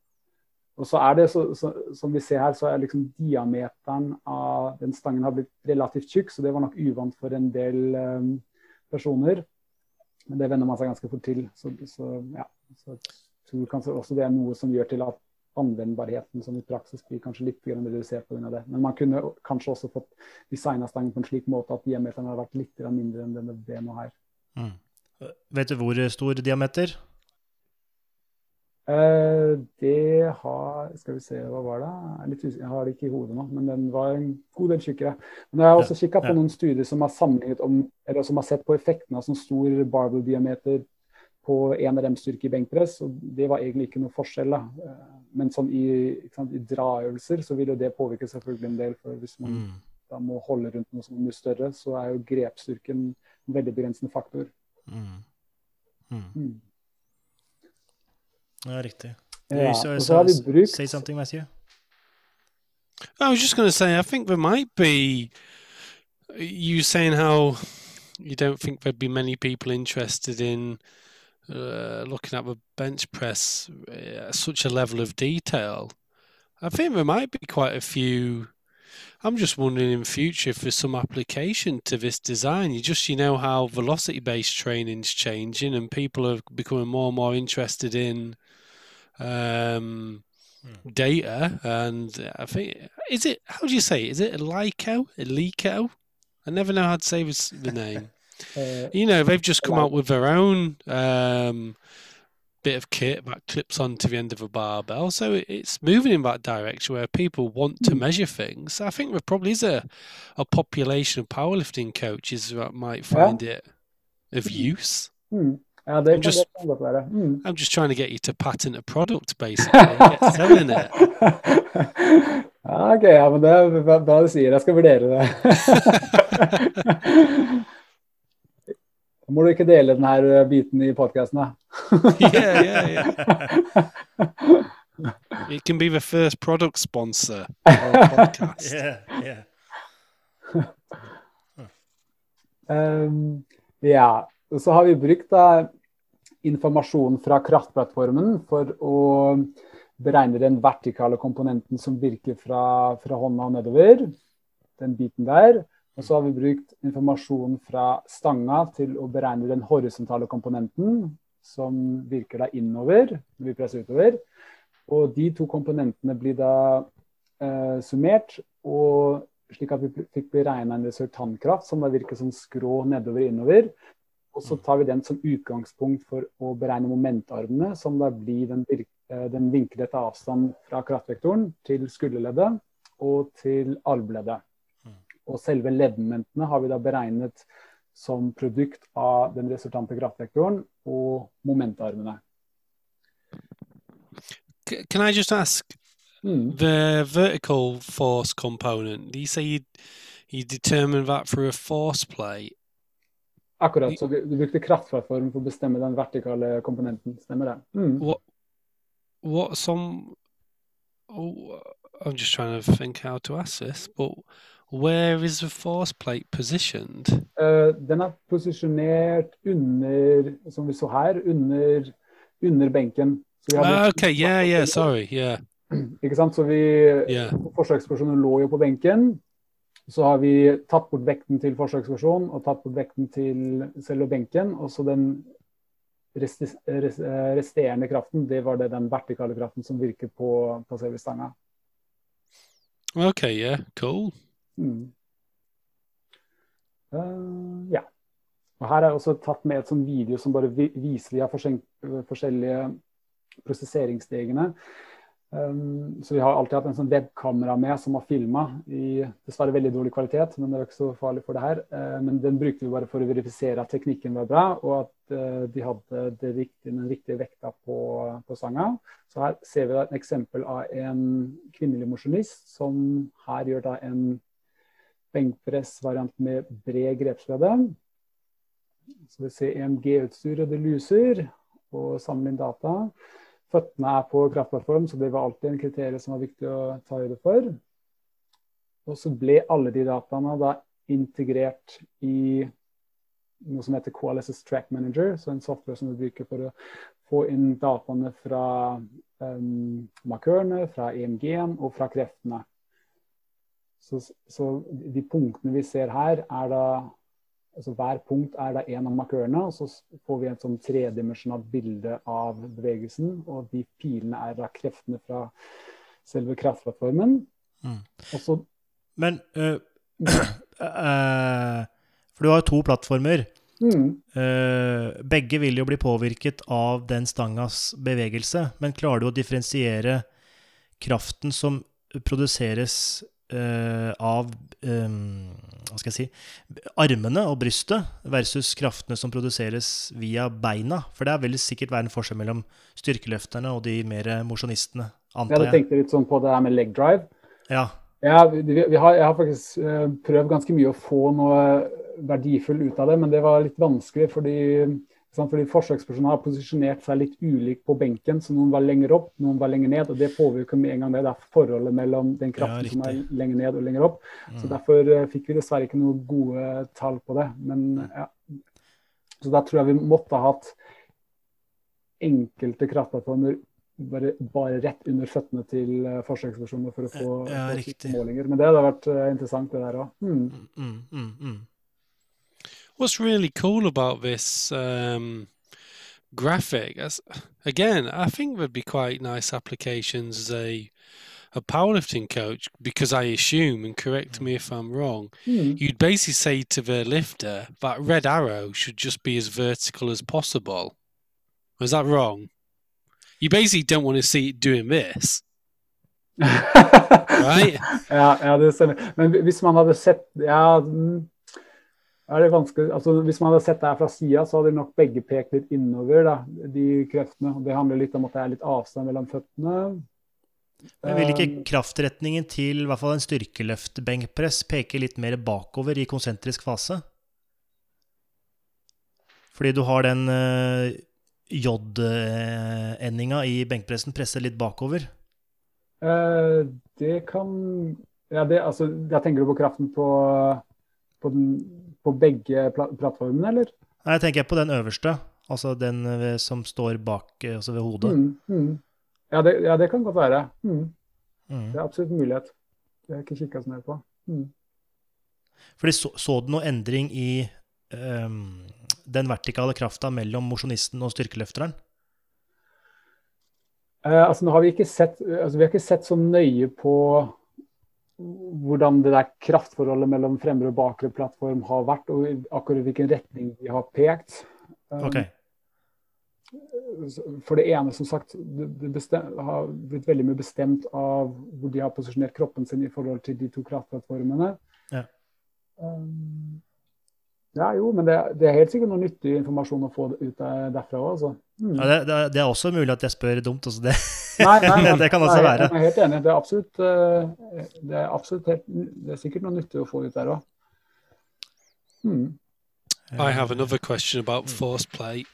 Og så er det, så, så, Som vi ser her, så er liksom diameteren av den stangen har blitt relativt tjukk, så det var nok uvant for en del um, personer. Men det venner man seg ganske fort til. Så, så ja, tror kanskje også det er noe som gjør til at anvendbarheten som i praksis blir kanskje litt redusert pga. det. Men man kunne kanskje også fått designa stangen på en slik måte at diameteren hadde vært litt mindre enn det det nå her. Mm. Vet du hvor stor diameter? Uh, det har Skal vi se, hva var det? Jeg, jeg, har det ikke i hodet nå, men den var en god del tjukkere. Men jeg har også kikka på noen studier som har om, eller som har sett på effekten av sånn stor barbell-diameter på en remstyrke i benkpress, og det var egentlig ikke noe forskjell. da. Uh, men sånn i, sant, i draøvelser så vil jo det påvirke selvfølgelig en del. for Hvis man mm. da må holde rundt noe som er mye større, så er jo grepstyrken en veldig begrensende faktor. Mm. Mm. mm. Ja, riktig. Yeah. So, so, so say something, Matthew. I was just going to say, I think there might be. You saying how you don't think there'd be many people interested in uh, looking at the bench press at uh, such a level of detail. I think there might be quite a few. I'm just wondering in future if there's some application to this design. You just you know how velocity based training is changing and people are becoming more and more interested in um, hmm. data, and I think is it how do you say? It? Is it a Lyco? A Lyco? I never know how to say the name. Uh, you know, they've just come out with their own um, bit of kit that clips onto the end of a barbell, so it's moving in that direction where people want to hmm. measure things. I think there probably is a a population of powerlifting coaches that might find yeah. it of use. Hmm. Ja, det I'm just, kan godt være. Mm. I'm just trying to get you to patent a product, basically. Get selling it. ok, ja, men det er bra du sier. Jeg skal vurdere det. Da må du ikke dele denne eh, biten i podkasten, da. yeah, yeah, yeah. It can be the first product sponsor podcast. yeah, yeah. um, ja, så har vi brukt da, informasjon fra kraftplattformen for å beregne den vertikale komponenten som virker fra, fra hånda og nedover. Den biten der. Og så har vi brukt informasjon fra stanga til å beregne den horisontale komponenten som virker da innover når vi presser utover. Og de to komponentene blir da eh, summert, og slik at vi fikk beregna en resultantkraft som da virker som skrå nedover innover. Og så tar vi den som utgangspunkt for å beregne momentarmene, som da blir den, eh, den vinklete avstand fra kraftvektoren til skulderleddet og til albueleddet. Og selve leddmomentene har vi da beregnet som produkt av den resultante kraftvektoren og momentarmene. Can I just ask, mm. the vertical force component, you say you, you determine that through a force play. Akkurat. Så du, brukte kraftplattform for å bestemme den vertikale komponenten. Stemmer det? Mm. What, what some oh, I'm just trying to think how to ask this, but where is the force plate positioned? Uh, den er posisjonert under, som vi så her, under, under benken. Uh, OK, yeah, yeah, sorry, yeah. Ikke sant? Så vi yeah. Forsøkspersonen lå jo på benken. Så har vi tatt bort vekten til forsøkspersonen og tatt bort vekten til selve benken. Og så den resterende kraften, det var det den vertikale kraften som virker på, på selve stanga. OK, yeah, cool. Uh, ja. Og Her er jeg også tatt med et sånn video som bare viser de forskjellige prosesseringsstegene. Um, så vi har alltid hatt en sånn webkamera med som har filma i dessverre veldig dårlig kvalitet, men det er ikke så farlig for det her. Uh, men den brukte vi bare for å verifisere at teknikken var bra, og at uh, de hadde riktige, den riktige vekta på, på sanga. Så her ser vi et eksempel av en kvinnelig mosjonist som her gjør da en benkpressvariant med bred grepsbredde. Så vi ser EMG-utstyr, og det luser, og sammenlign data. Føttene er på kraftplattform, så det var alltid en kriterium som var viktig å ta høyde for. Og så ble alle de dataene da integrert i noe som heter KLSS Track Manager, så en software som vi bruker for å få inn dataene fra um, markørene, fra EMG-en og fra kreftene. Så, så, de punktene vi ser her, er da altså Hver punkt er da en av markørene, og så får vi et sånn tredimensjonalt bilde av bevegelsen. Og de pilene er da kreftene fra selve kraftplattformen. Mm. Så Men øh, øh, For du har jo to plattformer. mm, begge vil jo bli påvirket av den stangas bevegelse, men klarer du å differensiere kraften som produseres av eh, hva skal jeg si, armene og brystet versus kraftene som produseres via beina? For det er vel sikkert være en forskjell mellom styrkeløfterne og de mer mosjonistene, Jeg antar hadde jeg. tenkt litt sånn på det her med leg drive. Ja, Ja, vi, vi har, jeg har faktisk eh, prøvd ganske mye å få noe verdifull ut av det, men det var litt vanskelig fordi, fordi forsøkspersonen har posisjonert seg litt ulikt på benken. Så noen var lenger opp, noen var lenger ned. og Det påvirker med en gang det. Det er forholdet mellom den kraften Ja, som er lenger ned og lenger opp. Så Derfor eh, fikk vi dessverre ikke noen gode tall på det. Men ja. Så da tror jeg vi måtte ha hatt enkelte kraftplattformer bare, bare rett under føttene til eh, forsøkspersoner for å få, Ja, målinger. Men det hadde vært eh, interessant, det der òg. Mm. mm, mm, mm. What's really cool about this um, graphic, as again, I think there'd be quite nice applications as a a powerlifting coach because I assume, and correct me if I'm wrong, Mm. you'd basically say to the lifter that red arrow should just be as vertical as possible. Was that wrong? You basically don't want to see it doing this, right? ja, ja, det stemmer. Men hvis man hadde sett Ja, mm, er det vanskelig altså, Hvis man hadde sett det her fra sida, så hadde nok begge pekt litt innover, da, de kreftene. Og Det handler litt om at det er litt avstand mellom føttene. Men vil ikke Eh, kraftretningen til i hvert fall en styrkeløft-benkpress peke litt mer bakover i konsentrisk fase? Fordi du har den uh, J-endinga i benkpressen presset litt bakover. eh, det kan Ja, det, altså, jeg tenker du på kraften på, på, den, på begge plattformene, eller? Nei, jeg tenker på den øverste, altså den som står bak, eh, altså ved hodet. Mm, mm. Ja, det, ja, det kan godt være. Mm. Mm. Det er absolutt en mulighet. Det har jeg ikke kikka så nøye på. Mm. Fordi så, så du noe endring i um, den vertikale krafta mellom mosjonisten og styrkeløfteren? Eh, altså, nå har vi ikke sett altså, vi har ikke sett så nøye på hvordan det der kraftforholdet mellom fremre og bakre plattform har vært, og akkurat hvilken retning de har pekt. Eh, Ok. For det ene, som sagt, det, har blitt veldig mye bestemt av hvor de har posisjonert kroppen sin i forhold til de to kraftplattformene. Ja. Um, ja, jo, men det, det er helt sikkert noe nyttig informasjon å få ut derfra òg, altså. Mm. Ja, det, det, det er også mulig at jeg spør dumt. Altså det, Nei, nei, nei, det kan også nei, være. Jeg er helt enig. Det er absolutt, eh, det er absolutt helt, det er sikkert noe nyttig å få ut der òg. Mm. I have another question about force play.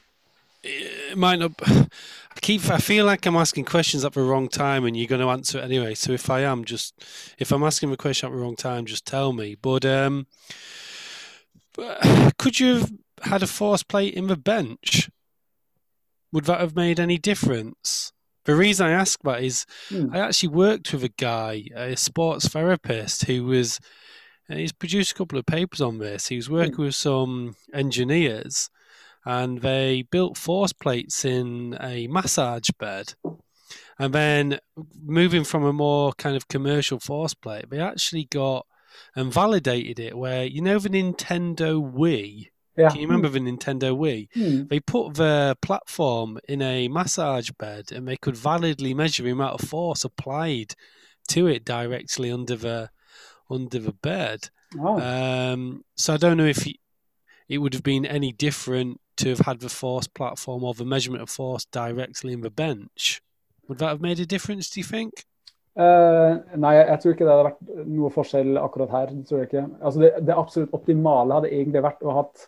It might not. I keep. I feel like I'm asking questions at the wrong time, and you're going to answer it anyway. So if I am, just if I'm asking the question at the wrong time, just tell me. But um, could you have had a force play in the bench? Would that have made any difference? The reason I ask that is Mm. I actually worked with a guy, a sports therapist, who was. and He's produced a couple of papers on this. He was working with some engineers, and they built force plates in a massage bed. And then, moving from a more kind of commercial force plate, they actually got and validated it. Where you know the Nintendo Wii. Ja. Can you remember the Nintendo Wii? Mm. They put the platform in a massage bed and they could validly measure the amount of force applied to it directly under the under the bed. Ah, Um, so I don't know if it would have been any different to have had the force platform or the measurement of force directly in the bench. Would that have made a difference? Do you think? Eh, nei, jeg, tror ikke det hadde vært noe forskjell akkurat her. Det tror jeg ikke. Altså det, det absolutt optimale hadde egentlig vært å ha hatt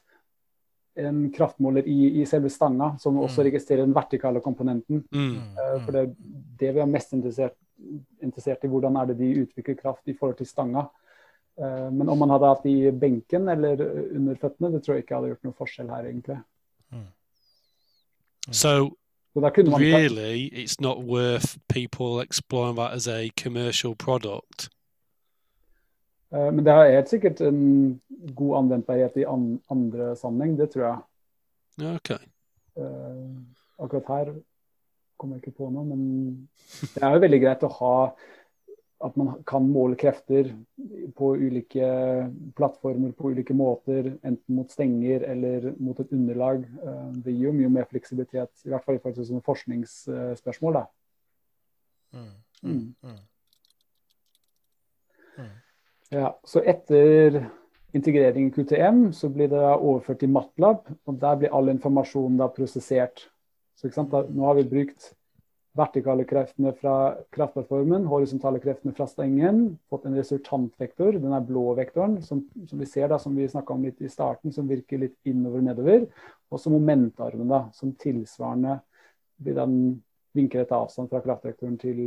en kraftmåler i, i selve stanga, som også Mm. registrerer den vertikale komponenten. Mm. Eh, For det er det vi er mest interessert, interessert i. Hvordan er det de utvikler kraft i forhold til stanga. Eh, Men om man hadde hatt det i benken eller under føttene, det tror jeg ikke hadde gjort noe forskjell her, egentlig. So da kunne man really, it's not worth people exploring that as a commercial product. Eh, men det har helt sikkert en god anvendbarhet i an andre sammenheng, det tror jeg. Ja, ok. Uh, akkurat her kommer jeg ikke på noe, men det er jo veldig greit å ha at man kan måle krefter på ulike plattformer på ulike måter, enten mot stenger eller mot et underlag. Uh, det gir jo mye mer fleksibilitet, i hvert fall i forhold til sånne forskningsspørsmål. Da. Mm. Mm. mm. Ja, så etter integrering i QTM så blir det overført til Matlab, og der blir all informasjonen da prosessert. Så da, Nå har vi brukt vertikale kreftene fra kraftplattformen, horisontale kreftene fra stengen, fått en resultantvektor, den er blå vektoren, som, som vi ser da, som vi snakka om litt i starten, som virker litt innover og nedover. Og så momentarmen, da, som tilsvarende blir den vinklet avstand fra kraftvektoren til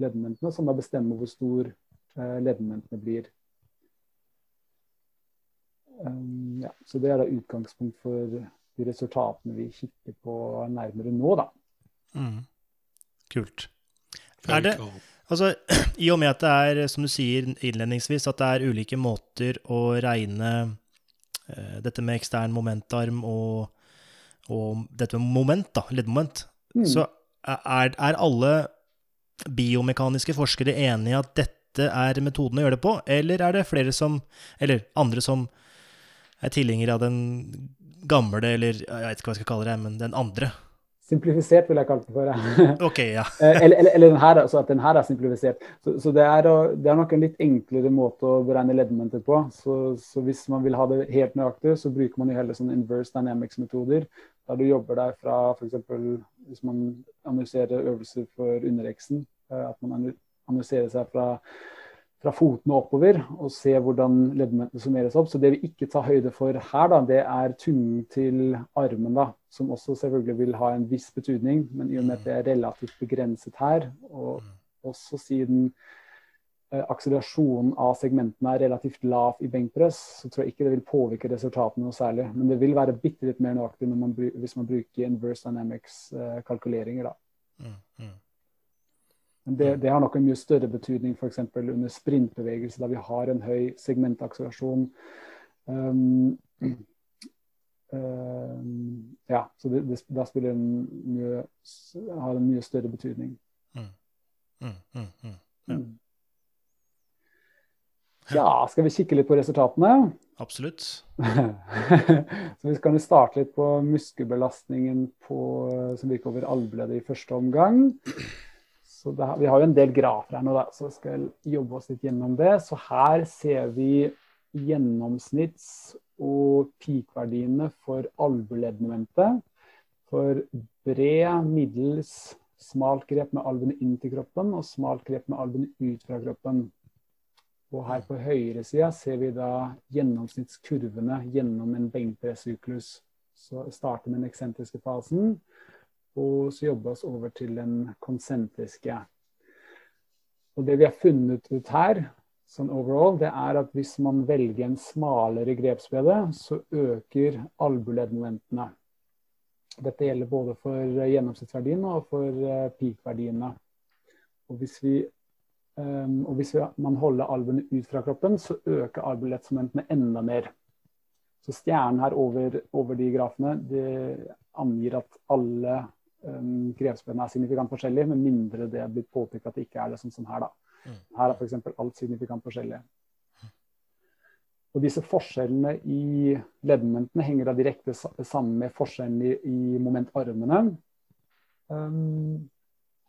leddmomentene, som da bestemmer hvor stor leddmomentene blir. Um, ja, så det er da utgangspunkt for de resultatene vi kikker på nærmere nå, da. Mm. Kult. Er det, altså, I og med at det er, som du sier innledningsvis, at det er ulike måter å regne uh, dette med ekstern momentarm og, og dette med moment, da, leddmoment, mm. så er, er alle biomekaniske forskere enige i at dette er metoden å gjøre det på, eller er det flere som, eller andre som er tilhengere av den gamle, eller jeg vet ikke hva jeg skal kalle det, men den andre. Simplifisert vil jeg kalle det for. ok, ja. Eh, eller, eller, eller den her, at den her er simplifisert. Så, så det, er, det, er, nok en litt enklere måte å beregne leddmomenter på. Så, så, hvis man vil ha det helt nøyaktig, så bruker man jo heller sånne inverse dynamics-metoder. Der du jobber der fra f.eks. hvis man analyserer øvelser for undereksen, eh, at man analyserer seg fra fra fotene oppover og se hvordan leddmomentene summeres opp. Så det vi ikke tar høyde for her, da, det er tungen til armen, da, som også selvfølgelig vil ha en viss betydning. Men i og med at det er relativt begrenset her, og også siden eh, akselerasjonen av segmentene er relativt lav i benkpress, så tror jeg ikke det vil påvirke resultatene noe særlig. Men det vil være bitte litt mer nøyaktig hvis man bruker inverse dynamics-kalkuleringer. Eh, da. Mm. Men det, det, har nok en mye større betydning f.eks. under sprintbevegelse, da vi har en høy segmentakselerasjon. Um, um, ja, så det, det, da spiller en mye, har en mye større betydning. Mm. Mm, mm, mm. ja. Mm. ja, skal vi kikke litt på resultatene? Absolutt. så Vi kan starte litt på muskelbelastningen på, som virker over albueleddet i første omgang. Så det, vi har jo en del grafer her nå, da, så vi skal jobbe oss litt gjennom det. Så her ser vi gjennomsnitts- og peak-verdiene for albueleddmomentet. For bred, middels, smalt grep med albuene inn til kroppen og smalt grep med albuene ut fra kroppen. Og her på høyre side ser vi da gjennomsnittskurvene gjennom en benkpressyklus. Så starter med den eksentriske fasen og så jobbe oss over til den konsentriske. Og Det vi har funnet ut her, sånn overall, det er at hvis man velger en smalere grepsbredde, så øker albueleddmomentene. Dette gjelder både for gjennomsnittsverdiene og for eh, peak-verdiene. Og hvis, vi, um, og hvis vi, man holder albuene ut fra kroppen, så øker albuelettsmomentene enda mer. Så stjernen her over, over de grafene det angir at alle um, grepsbredden er signifikant forskjellig, med mindre det er blitt påpekt at det ikke er det, sånn som her. da. Mm. Her er f.eks. alt signifikant forskjellig. Og disse forskjellene i leddmomentene henger da direkte sammen med forskjellene i, i momentarmene. Um,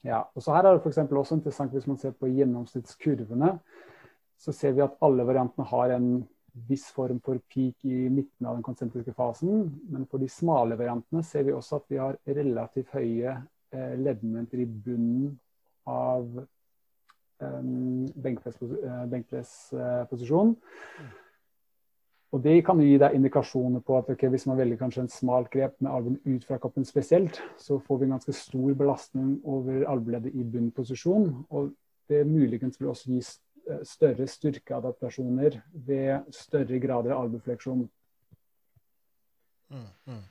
ja, og så Her er det for også interessant hvis man ser på gjennomsnittskurvene. Så ser vi at alle variantene har en viss form for peak i midten av den konsentriske fasen. Men for de smale variantene ser vi også at vi har relativt høye eh, leddmomenter i bunnen av um, benkpressposisjon. Og Det kan gi deg indikasjoner på at okay, hvis man velger kanskje en smalt grep med albuen ut fra kroppen spesielt, så får vi en ganske stor belastning over albueleddet i bunnposisjon. Og det muligens vil også gi Eh, større styrkeadaptasjoner ved større grader av albufleksjon. Mm, mm.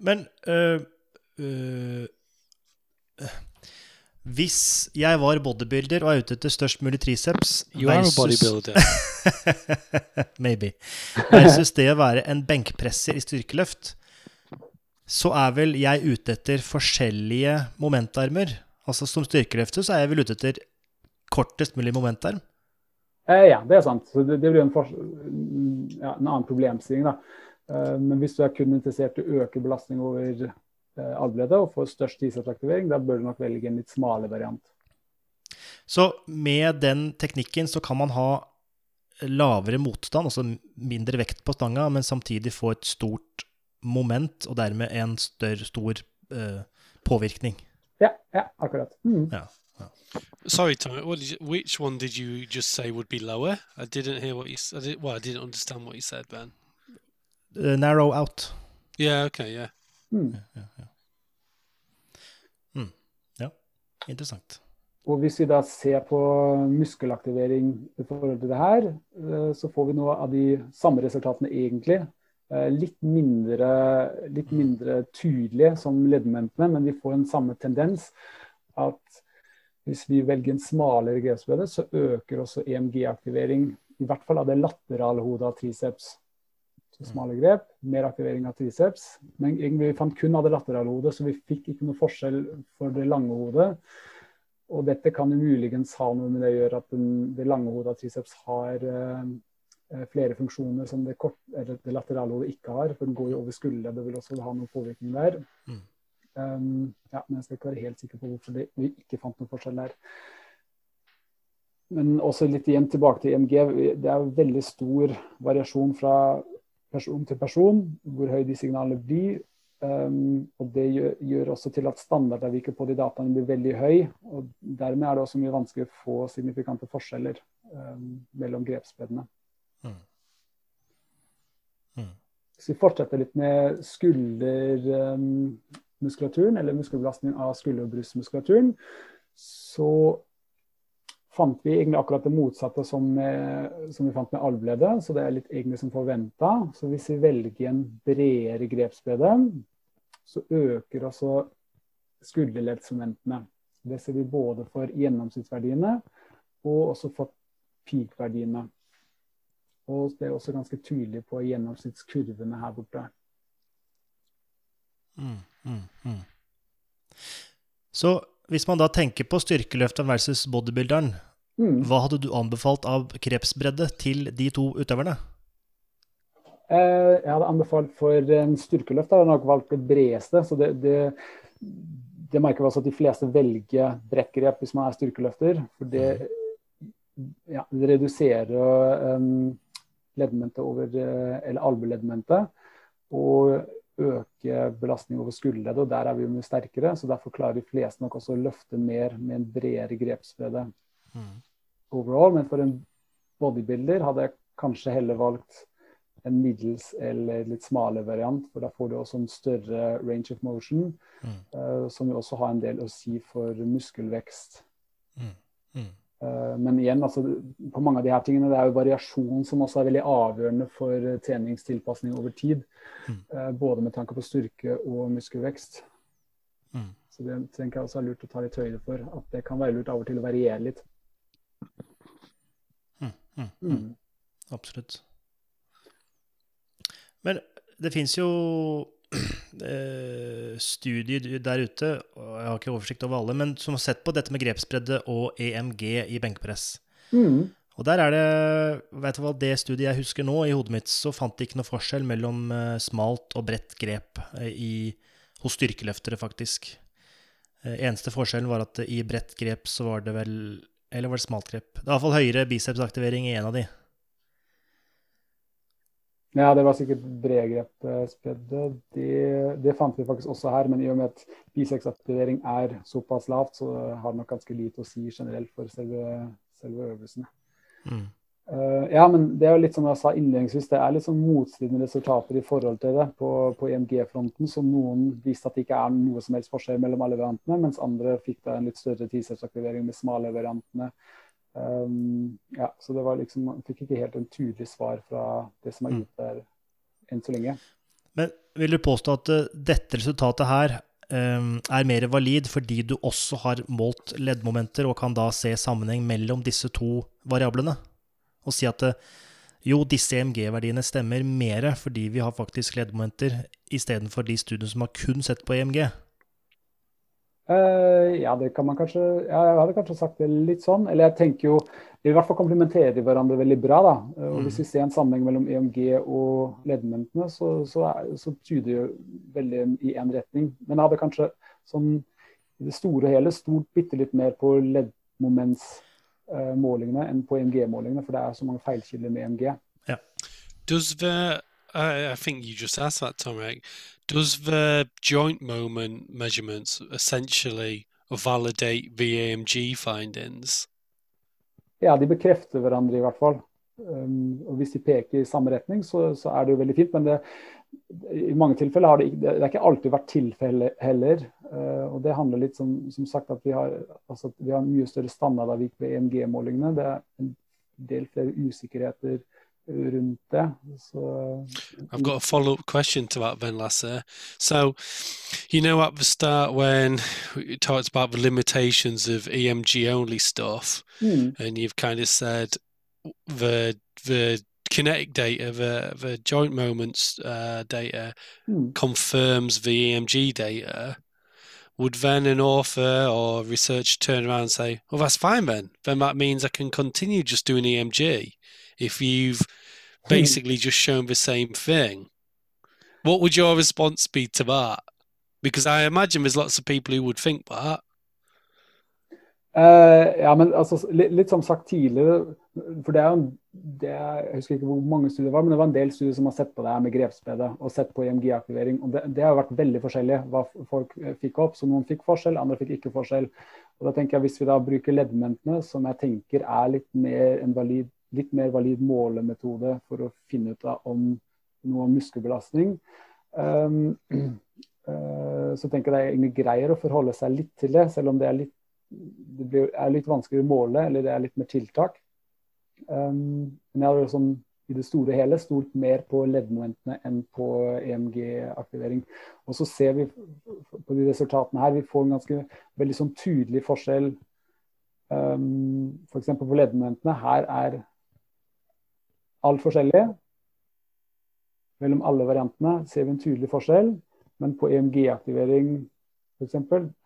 Men øh, øh, Hvis jeg var bodybuilder og er ute etter størst mulig triceps You are a bodybuilder. Maybe. Versus det å være en benkpresser i styrkeløft, så er vel jeg ute etter forskjellige momentarmer. Altså Som styrkeløfter så er jeg vel ute etter kortest mulig momentarm. Eh, ja, det er sant. Så det, det blir en, for, ja, en annen problemstilling. da. Eh, men hvis du er kun interessert i å øke belastning over eh, allbleddet og få størst tidsattraktivering, da bør du nok velge en litt smale variant. Så med den teknikken så kan man ha lavere motstand, altså mindre vekt på stanga, men samtidig få et stort moment, og dermed en større, stor eh, påvirkning. Ja, ja akkurat. Mm. Ja. Sorry, Tommy. What did you, which one did you just say would be lower? I didn't hear what you said. Well, I didn't understand what you said, Ben. Eh, narrow out. Yeah. Okay. Yeah. Mm. Ja, interessant. Og hvis vi da ser på muskelaktivering i forhold til det her, eh, så får vi noe av de samme resultatene egentlig. Eh, Litt mindre, litt mindre tydelige som leddmomentene, men vi får en samme tendens. At hvis vi velger en smalere grepsbredde, så øker også EMG-aktivering. I hvert fall av det laterale hodet av triceps. Så smale grep, mer aktivering av triceps. Men vi fant kun av det laterale hodet, så vi fikk ikke noe forskjell for det lange hodet. Og dette kan jo muligens ha noe med det å gjøre at den, det lange hodet av triceps har eh, flere funksjoner som det, kort, det laterale hodet ikke har. For den går jo over skulderen, det vil også ha noen påvirkning der. Mm. Um, ja, men jeg skal ikke være helt sikker på hvorfor det, vi ikke fant noen forskjell der. Men også litt igjen tilbake til IMG. Det er veldig stor variasjon fra person til person hvor høy de signalene blir. Um, og Det gjør, gjør, også til at standardavviket på de dataene blir veldig høy. og Dermed er det også mye vanskelig å få signifikante forskjeller um, mellom grepsbedene. Mm. Mm. Hvis vi fortsetter litt med skuldermuskulaturen, eller muskelbelastning av skulder- og brystmuskulaturen, så fant vi egentlig akkurat det motsatte som, som vi fant med allbleddet. Så det er litt egentlig som forventa. Så hvis vi velger en bredere grepsbredde, så øker også skulderleddsmomentene. Det ser vi både for gjennomsnittsverdiene og også for peak-verdiene. Og det er også ganske tydelig på gjennomsnittskurvene her borte. Mm, mm, mm. Så hvis man da tenker på styrkeløfteren versus bodybuilderen, Mm. hva hadde du anbefalt av krepsbredde til de to utøverne? Eh, jeg hadde anbefalt for en styrkeløft, Jeg jeg nok valgt det bredeste. Så det, det, det merker vi også at de fleste velger bredt grep hvis man er styrkeløfter. For det, ja, det reduserer um, leddmentet over eh, Eller albueleddmentet. Og øker belastning over skulderleddet, og der er vi jo mye sterkere. Så derfor klarer de fleste nok også å løfte mer med en bredere grepsbredde Mm. overall. Men for en bodybuilder hadde jeg kanskje heller valgt en middels eller litt smale variant, for da får du også en større range of motion, Mm. uh, som jo også har en del å si for muskelvekst. Mm. Mm. Eh, men igjen, altså, på mange av de her tingene, det er jo variasjon som også er veldig avgjørende for eh, treningstilpasning over tid. Mm. Eh, både med tanke på styrke og muskelvekst. Mm. Så det tenker jeg også er lurt å ta litt høyde for. At det kan være lurt av og til å variere litt. Mm. Mm. Mm. Absolutt. Men det fins jo eh, studier der ute, og jeg har ikke oversikt over alle, men som har sett på dette med grepsbredde og EMG i benkpress. Mm. Og der er det vet du hva, Det studiet jeg husker nå, i hodet mitt, så fant de ikke noe forskjell mellom eh, smalt og bredt grep eh, i, hos styrkeløftere, faktisk. Eh, eneste forskjellen var at i bredt grep så var det vel Eller var det smalt grep? Det var iallfall høyere bicepsaktivering i en av de. Ja, det var sikkert bredgrepsbredde. Det, det fant vi faktisk også her, men i og med at biseksaktivering er såpass lavt, så har det nok ganske lite å si generelt for selve, selve øvelsene. Mm. Uh, ja, men det er jo litt som jeg sa innledningsvis, det er litt sånn motstridende resultater i forhold til det på, på EMG-fronten. Så noen viste at det ikke er noe som helst forskjell mellom alle variantene, mens andre fikk da en litt større tidsaktivering med smale variantene. Um, ja, så det var liksom, man fikk ikke helt en tydelig svar fra det som er Mm. gitt der enn så lenge. Men vil du påstå at uh, dette resultatet her um, er mer valid fordi du også har målt leddmomenter og kan da se sammenheng mellom disse to variablene. Og si at jo, disse EMG-verdiene stemmer mer fordi vi har faktisk leddmomenter istedenfor de studiene som har kun sett på EMG. Uh, ja, det kan man kanskje ja, Jeg hadde kanskje sagt det litt sånn. Eller jeg tenker jo I hvert fall komplementerer hverandre veldig bra. da. Uh, og Hvis vi ser en sammenheng mellom EMG og leddmomentene, så, så, er, så, tyder det jo veldig i én retning. Men jeg hadde kanskje sånn i det store og hele stort bitte litt mer på leddmomentsmålingene uh, enn på EMG-målingene, for det er så mange feilkilder med EMG. Yeah. Does the uh, I think you just asked that, Tomek. Does the joint moment measurements essentially validate VAMG findings? Ja, de bekrefter hverandre i hvert fall. Um, og Hvis de peker i samme retning, så, så er det jo veldig fint. Men det, i mange tilfeller har det, det har ikke alltid vært tilfelle heller. Uh, og Det handler litt som, som sagt at vi har, altså, vi har mye større standardavvik ved EMG-målingene. Det er en del flere usikkerheter rundt det. I've got a follow up question to that, then, Lasse. So, you know, at the start when we talked about the limitations of EMG only stuff, mm. and you've kind of said the the kinetic data, the the joint moments uh, data mm. confirms the EMG data. Would then an author or researcher turn around and say, "Well, that's fine then. Then that means I can continue just doing EMG." If you've basically just shown the same thing. What would your response be to that? Because I imagine there's lots of people who would think that. Uh, ja, men altså, litt, litt, som sagt tidligere, for det er jo det, Jeg husker ikke hvor mange studier det var, men det var en del studier som har sett på det her med grepspedet og sett på EMG-aktivering. og det, det, har vært veldig forskjellig hva folk eh, fikk opp. så Noen fikk forskjell, andre fikk ikke forskjell. og da tenker jeg Hvis vi da bruker leddmentene, som jeg tenker er litt mer en valid litt mer valid målemetode for å finne ut om noe om muskelbelastning. Um, uh, så tenker jeg det er egentlig greier å forholde seg litt til det, selv om det er litt, det blir, er litt vanskeligere å måle, eller det er litt mer tiltak. Um, men jeg har sånn, i det store hele stolt mer på leddmomentene enn på EMG-aktivering. Og så ser vi på de resultatene her, vi får en ganske veldig sånn tydelig forskjell. Um, F.eks. på leddmomentene. Her er alt forskjellig. Mellom alle variantene ser vi en tydelig forskjell, men på EMG-aktivering f.eks.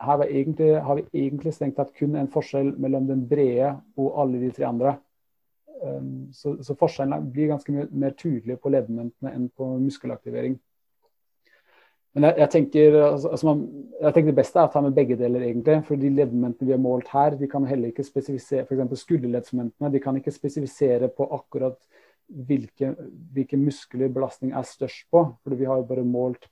Her egentlig, har vi egentlig strengt tatt kun en forskjell mellom den brede og alle de tre andre. Um, så, så, forskjellen blir ganske mye mer tydelig på leddmomentene enn på muskelaktivering. Men jeg, jeg, tenker, altså, altså man, jeg, tenker, det beste er å ta med begge deler, egentlig. For de leddmomentene vi har målt her, de kan heller ikke spesifisere f.eks. skulderleddsmomentene. De kan ikke spesifisere på akkurat hvilke, hvilke muskler belastning er størst på. fordi vi har jo bare målt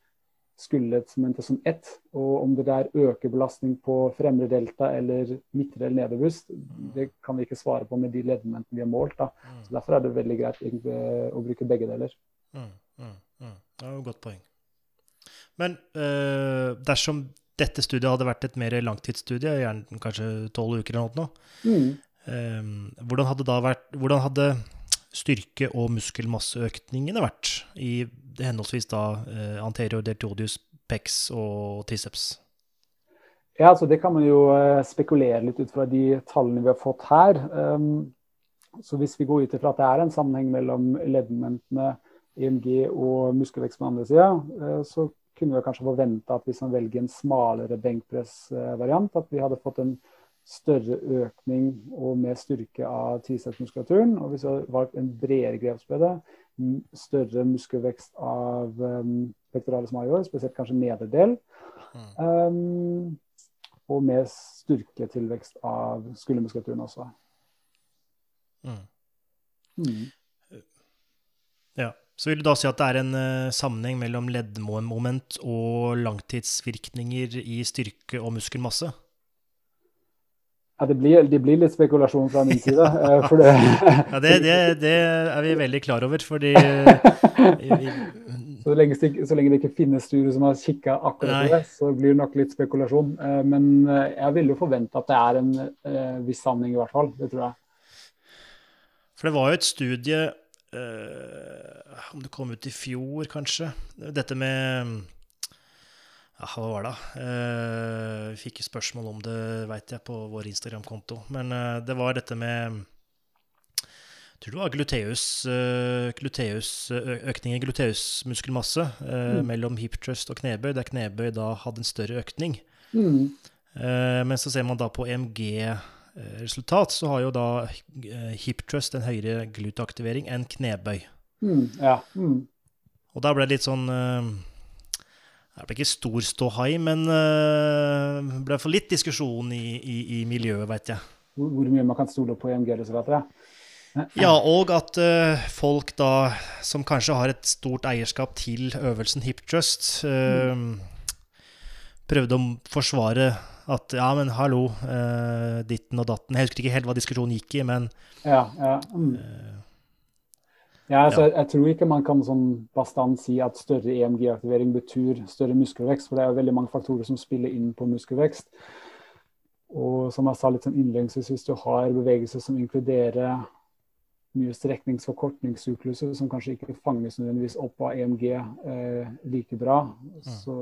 skulderleddsmomentet som ett. Og om det der øker belastning på fremre delta eller midtre eller nedre bust, det kan vi ikke svare på med de leddmomentene vi har målt. Da. Mm. Så Derfor er det veldig greit å bruke begge deler. Mm, mm, mm. Det er jo et godt poeng. Men øh, dersom dette studiet hadde vært et mer langtidsstudie, gjerne kanskje tolv uker eller noe, øh, hvordan hadde da vært Hvordan hadde styrke- og muskelmasseøkningene vært i henholdsvis da eh, anterior deltodius, pex og triceps? Ja, altså Det kan man jo eh, spekulere litt ut fra de tallene vi har fått her. Um, så Hvis vi går ut ifra at det er en sammenheng mellom leddmomentene, EMG og muskelvekst på den andre sida, uh, så kunne vi kanskje forvente at hvis man velger en smalere benkpressvariant, at vi hadde fått en større økning og mer styrke av tricepsmuskulaturen. Og hvis vi har valgt en bredere grepsbredde, større muskelvekst av um, pectoralis major, spesielt kanskje nedre del. Um, og mer styrketilvekst av skuldermuskulaturen også. Mm. Mm. Ja. Så vil du da si at det er en uh, sammenheng mellom leddmoment og langtidsvirkninger i styrke og muskelmasse? Ja, det blir, det blir, litt spekulasjon fra min side. Eh, det, ja, det, det, det, er vi veldig klar over, fordi vi, så, lenge, så, lenge, det ikke finnes studier som har kikka akkurat på det, så blir det nok litt spekulasjon. Eh, men eh, jeg vil jo forvente at det er en viss sammenheng, i hvert fall. Det tror jeg. For det var jo et studie Om det kom ut i fjor, kanskje. Dette med Ja, hva var det? Eh, fikk spørsmål om det, veit jeg, på vår Instagram-konto. Men eh, det var dette med Jeg tror det var gluteus, eh, gluteus økning i gluteusmuskelmasse mm. mellom hip trust og knebøy, der knebøy da hadde en større økning. Mm. men så ser man da på EMG-resultat, så har jo da hip trust en høyere gluteaktivering enn knebøy. Mm. Ja. Mm. Og da ble det litt sånn det ble ikke stor ståhai, men det uh, ble for litt diskusjon i, i, i miljøet, veit jeg. Hvor, hvor, mye man kan stole på EMG-resultater? Ja, og at uh, folk da, som kanskje har et stort eierskap til øvelsen Hip Trust, uh, mm. prøvde å forsvare at ja, men hallo, uh, ditten og datten. Jeg husker ikke helt hva diskusjonen gikk i, men ja, ja. Mm. Ja, altså, ja. Jeg tror ikke man kan sånn bastant si at større EMG-aktivering betyr større muskelvekst, for det er jo veldig mange faktorer som spiller inn på muskelvekst. Og som jeg sa litt sånn innledningsvis, hvis du har bevegelser som inkluderer mye strekningsforkortningssykluser som kanskje ikke fanges nødvendigvis opp av EMG eh, like bra, mm. så,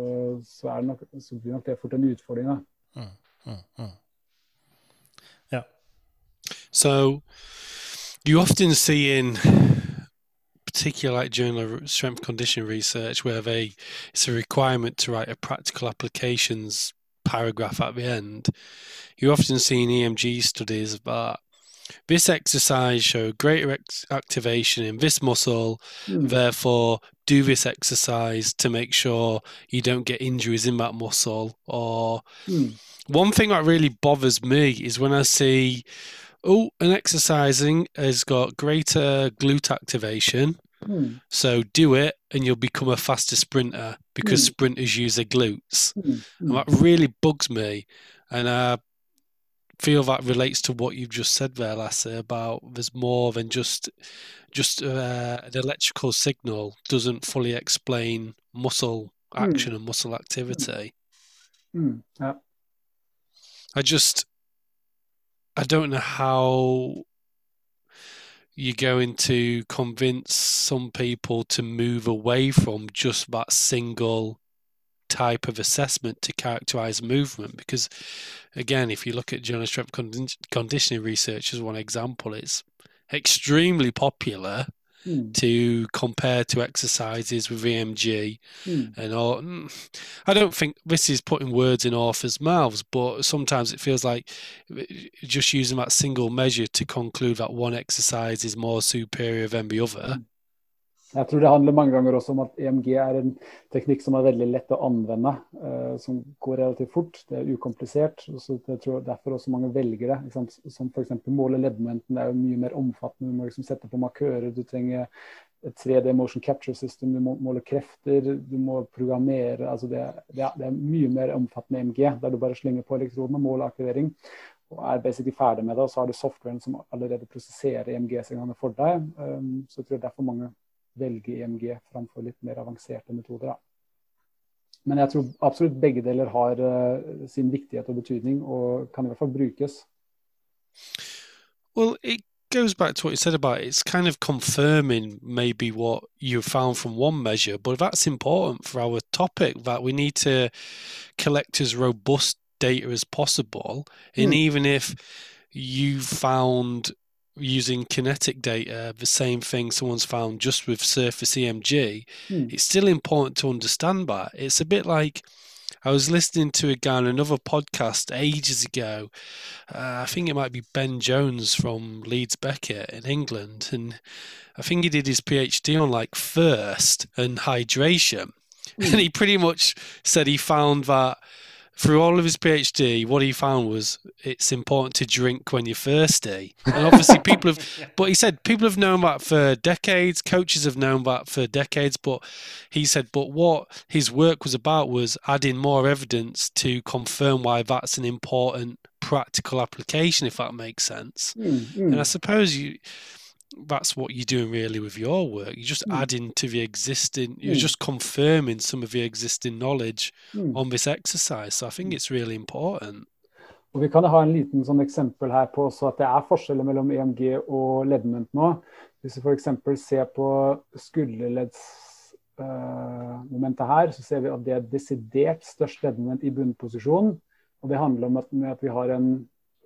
så, nok, så, blir nok det fort en utfordring. Mm, mm, mm. Yeah. So you often see in particularly like journal strength condition research where they it's a requirement to write a practical applications paragraph at the end you often see in emg studies that this exercise showed greater ex- activation in this muscle mm. therefore do this exercise to make sure you don't get injuries in that muscle or mm. one thing that really bothers me is when i see oh, and exercising has got greater glute activation. Hmm. So do it and you'll become a faster sprinter because hmm. sprinters use their glutes. Hmm. And that really bugs me. And I feel that relates to what you've just said there, Lasse, about there's more than just just uh, an electrical signal doesn't fully explain muscle action and muscle activity. Yeah. I just I don't know how you're going to convince some people to move away from just that single type of assessment to characterize movement because again if you look at journal strength conditioning research as one example it's extremely popular mm. to compare to exercises with EMG mm. and all. Mm, I don't think this is putting words in authors' mouths, but sometimes it feels like uh, just using that single measure to conclude that one exercise is more superior than the other. Hmm. Jeg tror det handler mange ganger også om at EMG er en teknikk som er veldig lett å anvende. Uh, som går relativt fort. Det er ukomplisert. og så jeg tror Derfor også mange velger det. Som f.eks. måle leddmomenten. Det er jo mye mer omfattende. Du må liksom sette på markører. Du trenger et 3D motion capture system. Du må måle krefter. Du må programmere. altså Det, det, er, det er, mye mer omfattende EMG, der du bare slenger på elektroden og måler aktivering. Og er basically ferdig med det. Og så har du softwaren som allerede prosesserer EMG-signalene for deg. Um, så jeg tror derfor mange velge EMG framfor litt mer avanserte metoder. Da. Men jeg tror absolutt begge deler har uh, sin viktighet og betydning, og kan i hvert fall brukes. Well, it goes back to what you said about it. it's kind of confirming maybe what you found from one measure, but that's important for our topic that we need to collect as robust data as possible. And mm. even if you found using kinetic data, the same thing someone's found just with surface EMG, hmm. it's still important to understand that. It's a bit like I was listening to a guy on another podcast ages ago. Uh, I think it might be Ben Jones from Leeds Beckett in England. And I think he did his PhD on like thirst and hydration. Hmm. And he pretty much said he found that through all of his PhD, what he found was it's important to drink when you're thirsty. And obviously, people have, but he said people have known that for decades. Coaches have known that for decades. But he said, but what his work was about was adding more evidence to confirm why that's an important practical application, if that makes sense. Mm, mm. And I suppose you that's what you're doing really with your work. You're just mm. adding to the existing, you're mm. just confirming some of the existing knowledge mm. on this exercise. So I think it's really important. Og Vi kan ha en liten sånn eksempel her på at det er forskjeller mellom EMG og leddment nå. Hvis vi f.eks. ser på skulderleddsmomentet uh, her, så ser vi at det er desidert størst leddmoment i bunnposisjon. Og det handler om at, at vi har en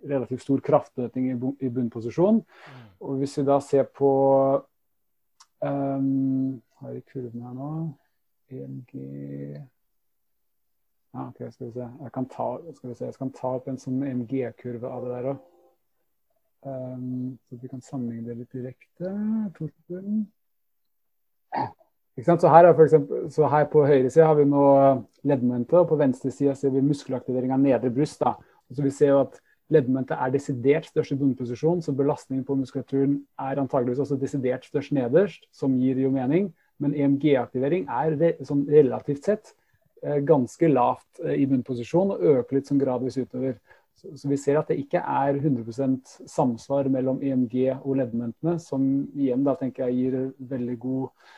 relativt stor kraftøkning i, bunnposisjon. Og hvis vi da ser på um, Har jeg kurven her nå? EMG ja, OK, skal vi se. Jeg kan ta, skal vi se. Jeg kan ta opp en sånn MG-kurve av det der òg. Um, så vi kan sammenligne det litt direkte. Så her, for eksempel, så her på høyre side har vi nå leddmomentet, og på venstre side ser vi muskelaktivering av nedre bryst. Da. Så vi ser jo at leddmomentet er desidert størst i bunnposisjon, så belastningen på muskulaturen er antageligvis også desidert størst nederst, som gir jo mening. Men EMG-aktivering er re, sånn relativt sett eh, ganske lavt eh, i bunnposisjon og øker litt sånn gradvis utover. Så, så, vi ser at det ikke er 100% samsvar mellom EMG og leddmomentene, som igjen da tenker jeg gir veldig god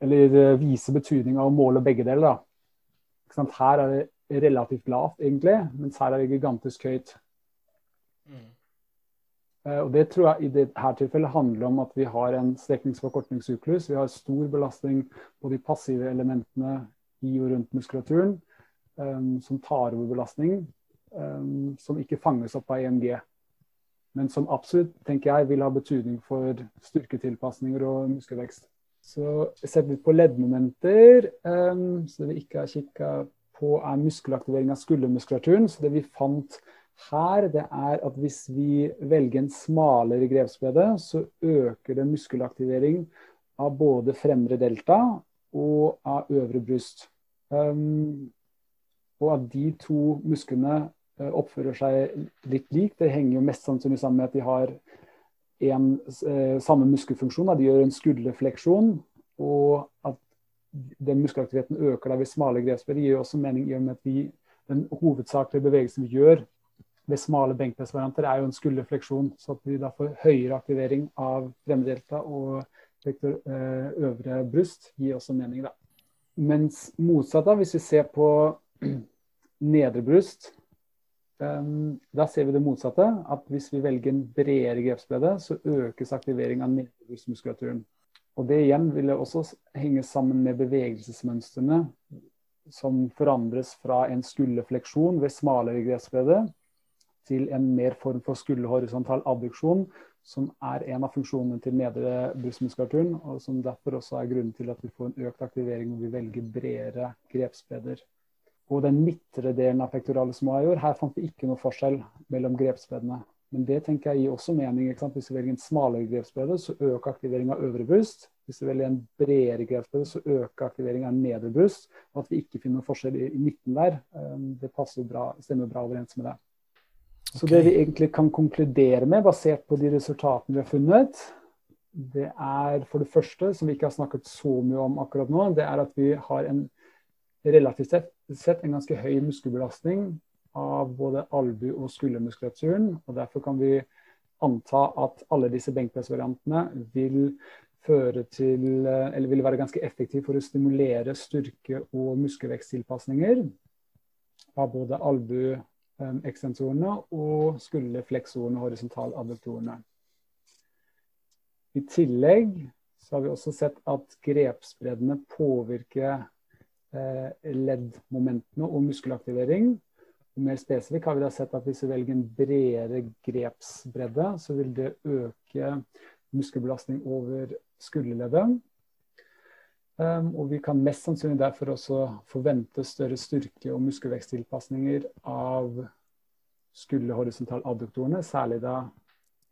eller eh, viser betydning av å måle begge deler. Da. Her er det relativt lavt, egentlig, mens her er det gigantisk høyt. Uh, og Det tror jeg i dette tilfellet handler om at vi har en strekningsforkortningssyklus. Vi har stor belastning på de passive elementene i og rundt muskulaturen, um, som tar over belastning, um, som ikke fanges opp av EMG. Men som absolutt tenker jeg, vil ha betydning for styrketilpasninger og muskelvekst. Så sett litt på leddmomenter. Um, så det vi ikke har kikka på, er muskelaktivering av skuldermuskulaturen. Så det vi fant her, det er at hvis vi velger en smalere grepsbredde, så øker det muskelaktivering av både fremre delta og av øvre bryst. Um, og at de to musklene uh, oppfører seg litt likt, det henger jo mest sannsynlig sammen med at de har en, eh, samme muskelfunksjon. Da. De gjør en skulderfleksjon. Og at den muskelaktiviteten øker da ved smale grepsbøy, gir jo også mening i og med at vi, den hovedsakelige bevegelsen vi gjør ved smale benkpressvarianter, er jo en skulderfleksjon. Så at vi da får høyere aktivering av fremdelta og eh, øvre bryst, gir også mening. da. Mens motsatt, da, hvis vi ser på nedre bryst, Um, da ser vi det motsatte. At hvis vi velger en bredere grepsbredde, så økes aktivering av nedebrystmuskulaturen. Og det igjen vil også henge sammen med bevegelsesmønstrene som forandres fra en skulderfleksjon ved smalere grepsbredde til en mer form for skulderhorisontal adduksjon, som er en av funksjonene til nedre brystmuskulaturen, og som derfor også er grunnen til at vi får en økt aktivering når vi velger bredere grepsbredder og den midtre delen av pectoralis major, her fant vi ikke noe forskjell mellom grepsbreddene. Men det tenker jeg gir også mening. Hvis vi velger en smalere grepsbredde, så øker aktivering av øvre bryst. Hvis vi velger en bredere grepsbredde, så øker aktivering av nedre bryst. Og at vi ikke finner noe forskjell i, midten der, um, det passer bra, stemmer bra overens med det. Så okay. det vi egentlig kan konkludere med, basert på de resultatene vi har funnet, det er for det første, som vi ikke har snakket så mye om akkurat nå, det er at vi har en relativt sett, en ganske høy muskelbelastning av både albu- og skuldermuskulaturen. og Derfor kan vi anta at alle disse benkpressvariantene vil føre til, eller vil være ganske effektive for å stimulere styrke- og muskelveksttilpasninger av både albuekstensorene og skulderfleksorene, horisontaladuktorene. I tillegg så har vi også sett at grepsbreddene påvirker Eh, leddmomentene og muskelaktivering. Og mer spesifikt har vi da sett at hvis vi velger en bredere grepsbredde, så vil det øke muskelbelastning over skulderleddet. Um, og vi kan mest sannsynlig derfor også forvente større styrke- og muskelveksttilpasninger av skulderhorisontal-adduktorene, særlig da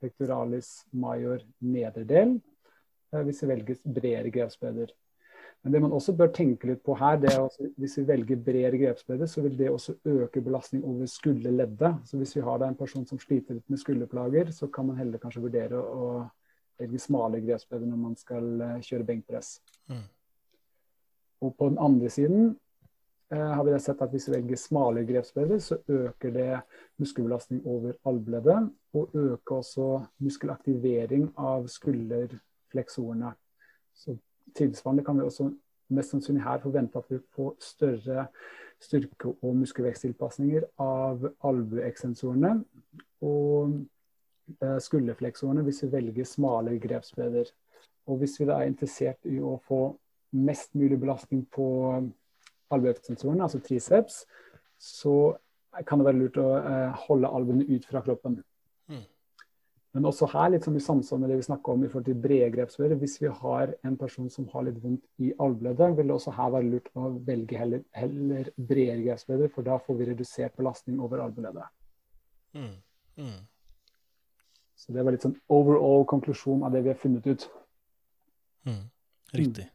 pectoralis major nedre del, uh, hvis vi velger bredere grepsbredder. Men det man også bør tenke litt på her, det er at hvis vi velger bredere grepsbredde, så vil det også øke belastning over skulderleddet. Så hvis vi har en person som sliter litt med skulderplager, så kan man heller kanskje vurdere å velge smale grepsbredder når man skal eh, kjøre benkpress. Mm. Og på den andre siden eh, har vi sett at hvis vi velger smale grepsbredder, så øker det muskelbelastning over albueleddet, og øker også muskelaktivering av skulderfleksorene. Så tilsvarende kan vi også mest sannsynlig her forvente at vi får større styrke- og muskelveksttilpasninger av albueekstensorene og eh, skulderfleksorene hvis vi velger smale grepsbredder. Og hvis vi da er interessert i å få mest mulig belastning på albuesensoren, altså triceps, så kan det være lurt å eh, holde albuene ut fra kroppen. Mm. Men også her, litt som i samsvar med det vi snakka om i forhold til brede grepsbøyere, hvis vi har en person som har litt vondt i albuleddet, vil det også her være lurt å velge heller, heller bredere grepsbøyere, for da får vi redusert belastning over albueleddet. Mm. Mm. Så det var litt sånn overall konklusjon av det vi har funnet ut. Mm. Riktig.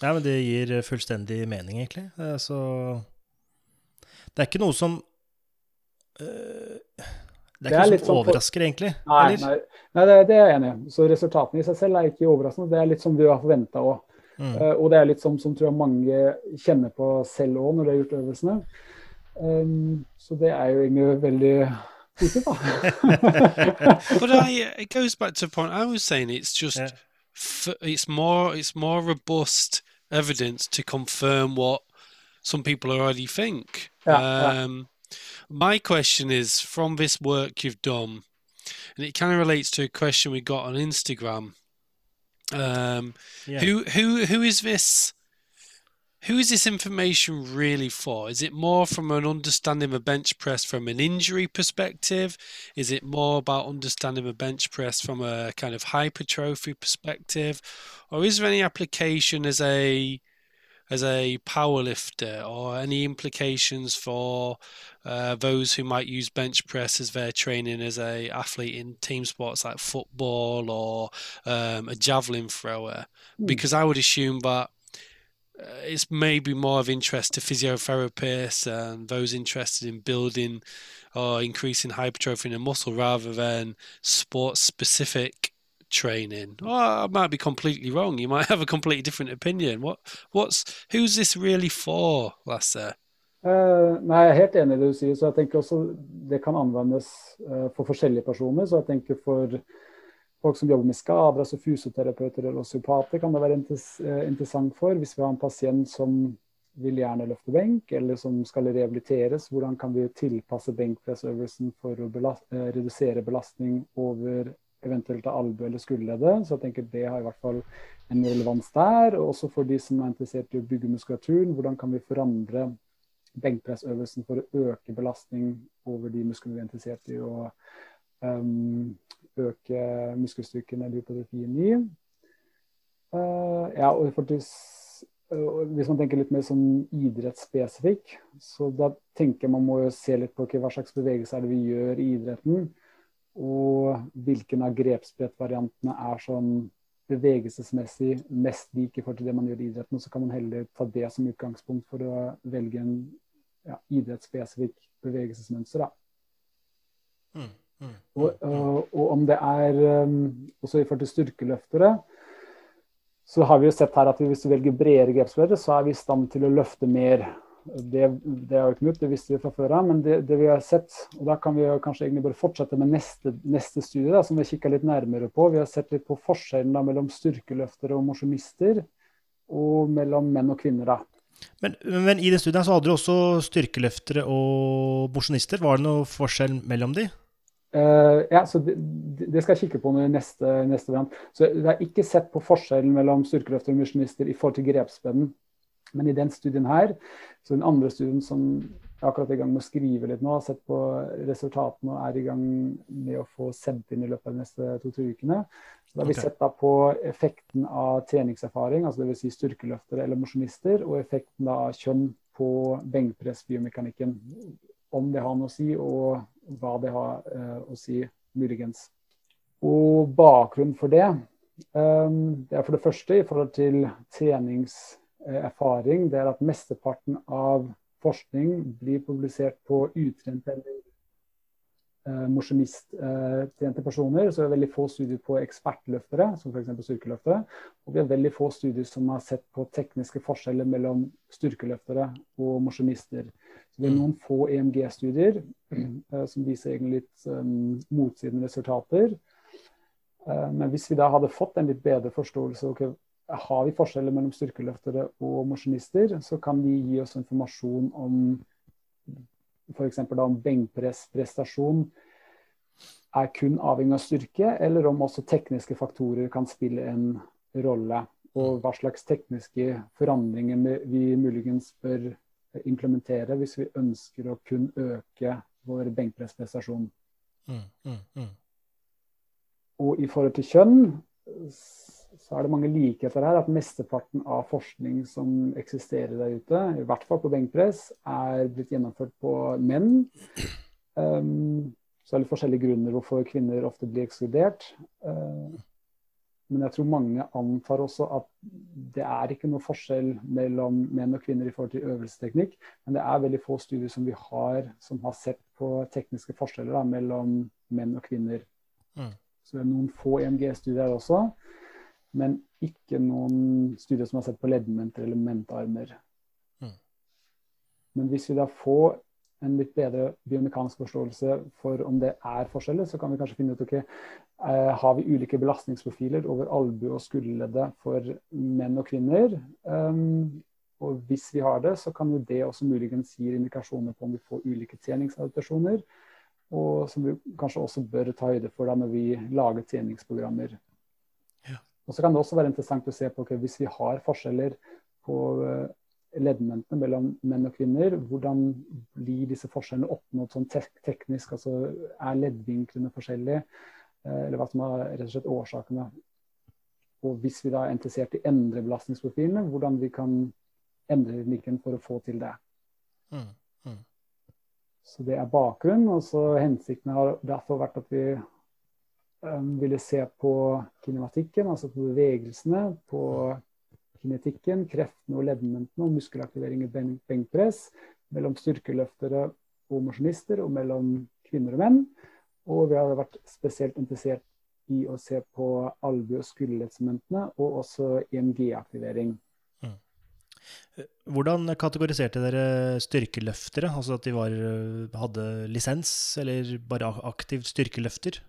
Ja, men det gir fullstendig mening, egentlig. Så det er ikke noe som øh, Det er ikke noe som sånn overrasker, egentlig? Nei, nei, nei det, det, er jeg enig i. Så resultatene i seg selv er ikke overraskende. Det er litt som du har forventa òg. Mm. Uh, og det er litt som, som tror jeg mange kjenner på selv òg når de har gjort øvelsene. Um, så det er jo egentlig veldig. But I, it goes back to a point I was saying. It's just yeah. it's more it's more robust evidence to confirm what some people already think. Yeah, um, yeah. My question is from this work you've done, and it kind of relates to a question we got on Instagram. Um, yeah. Who who who is this? Who is this information really for? Is it more from an understanding of bench press from an injury perspective? Is it more about understanding a bench press from a kind of hypertrophy perspective? Or is there any application as a as a power lifter or any implications for uh, those who might use bench press as their training as a athlete in team sports like football or um, a javelin thrower mm. because i would assume that it's maybe more of interest to physiotherapists and those interested in building or increasing hypertrophy in a muscle rather than sports specific training. Oh, I might be completely wrong. You might have a completely different opinion. What, what's, who's this really for, Lasse? Uh, nei, Jeg er helt enig i det du sier. så jeg tenker også Det kan anvendes uh, for forskjellige personer. så jeg tenker For folk som jobber med skader, altså fysioterapeuter eller osteopater, kan det være uh, interessant for. Hvis vi har en pasient som vil gjerne løfte benk, eller som skal rehabiliteres, hvordan kan vi tilpasse benkpressøvelsen for å belast redusere belastning over eventuelt av albue eller skulderleddet. Så jeg tenker det har i hvert fall en relevans der. Og også for de som er interessert i å bygge muskulaturen, hvordan kan vi forandre benkpressøvelsen for å øke belastning over de musklene vi er interessert i å um, øke muskelstyrken eller hypotrofien i. Uh, ja, og hvis man tenker litt mer sånn idrettsspesifikk, så da tenker man må jo se litt på hva slags bevegelse er det vi gjør i idretten. Og hvilken av grepsbrettvariantene er sånn bevegelsesmessig mest lik i forhold til det man gjør i idretten. Og så kan man heller ta det som utgangspunkt for å velge en ja, idrettsspesifikk bevegelsesmønster. Da. Mm, og, og, og, om det er um, også i forhold til styrkeløftere, så har vi jo sett her at hvis vi velger bredere grepsbredde, så er vi i stand til å løfte mer det, det er jo ikke nytt, det visste vi fra før av. Men det, det, vi har sett, og da kan vi jo kanskje egentlig bare fortsette med neste, neste studie, da, som vi kikka litt nærmere på. Vi har sett litt på forskjellen da, mellom styrkeløftere og mosjonister, og mellom menn og kvinner. da. Men, men, i den studien så hadde du også styrkeløftere og mosjonister. Var det noe forskjell mellom de? Uh, ja, så det, det, skal jeg kikke på neste, neste variant. Så Jeg har ikke sett på forskjellen mellom styrkeløftere og misjonister i forhold til grepsspennen. Men i den studien her, så den andre studien som jeg er akkurat i gang med å skrive litt nå, har sett på resultatene og er i gang med å få sendt inn i løpet av de neste to-tre ukene. Så da har vi okay. sett da på effekten av treningserfaring, altså dvs. Si styrkeløftere eller mosjonister, og effekten da av kjønn på benkpressbiomekanikken. Om det har noe å si, og hva det har uh, å si, muligens. Og bakgrunnen for det, um, det er for det første i forhold til trenings Eh, det er at mesteparten av forskning blir publisert på utrent eller eh, mosjonisttrente personer. Så vi har veldig få studier på ekspertløftere, som f.eks. styrkeløftere. Og vi har veldig få studier som har sett på tekniske forskjeller mellom styrkeløftere og mosjonister. Så det er noen få EMG-studier eh, som viser egentlig litt um, motsidende resultater. Men hvis vi da hadde fått en litt bedre forståelse okay, har vi forskjeller mellom styrkeløftere og mosjonister, så kan de gi oss informasjon om f.eks. om benkpressprestasjon er kun avhengig av styrke, eller om også tekniske faktorer kan spille en rolle. Og hva slags tekniske forandringer vi muligens bør implementere hvis vi ønsker å kun øke vår benkpressprestasjon. Mm, mm, mm. Og i forhold til kjønn så er det mange likheter her. At mesteparten av forskning som eksisterer der ute, i hvert fall på benkpress, er blitt gjennomført på menn. Um, så er det forskjellige grunner hvorfor kvinner ofte blir ekskludert. Uh, men jeg tror mange antar også at det er ikke noe forskjell mellom menn og kvinner i forhold til øvelsesteknikk. Men det er veldig få studier som vi har som har sett på tekniske forskjeller da, mellom menn og kvinner. Mm. Så det er noen få EMG-studier også, men ikke noen studier som har sett på leddmenter eller mentarmer. Mm. Men hvis vi da får en litt bedre biomekanisk forståelse for om det er forskjeller, så kan vi kanskje finne ut ok, eh, har vi ulike belastningsprofiler over albue- og skulderleddet for menn og kvinner. Um, og hvis vi har det, så kan jo det også muligens gi indikasjoner på om vi får ulike treningsadaptasjoner. Og som vi kanskje også bør ta høyde for da når vi lager treningsprogrammer. Og så kan det også være interessant å se på okay, hvis vi har forskjeller på uh, leddmentene mellom menn og kvinner. Hvordan blir disse forskjellene oppnådd sånn tek teknisk? altså Er leddvinklene forskjellige? Eh, eller hva som er rett og slett årsakene? Og hvis vi da er interessert i å endre belastningsprofilene, hvordan vi kan endre teknikken for å få til det. Mm, mm. Så det er bakgrunnen. Og så hensikten har derfor vært at vi ville se på kinematikken, altså på bevegelsene, på kinetikken, kreftene og leddmentene og muskelaktivering i benkpress mellom styrkeløftere og mosjonister og mellom kvinner og menn. Og vi hadde vært spesielt interessert i å se på albue- og skulderleddsmentene og også EMG-aktivering. Mm. Hvordan kategoriserte dere styrkeløftere? Altså at de var, hadde lisens, eller bare aktiv styrkeløfter?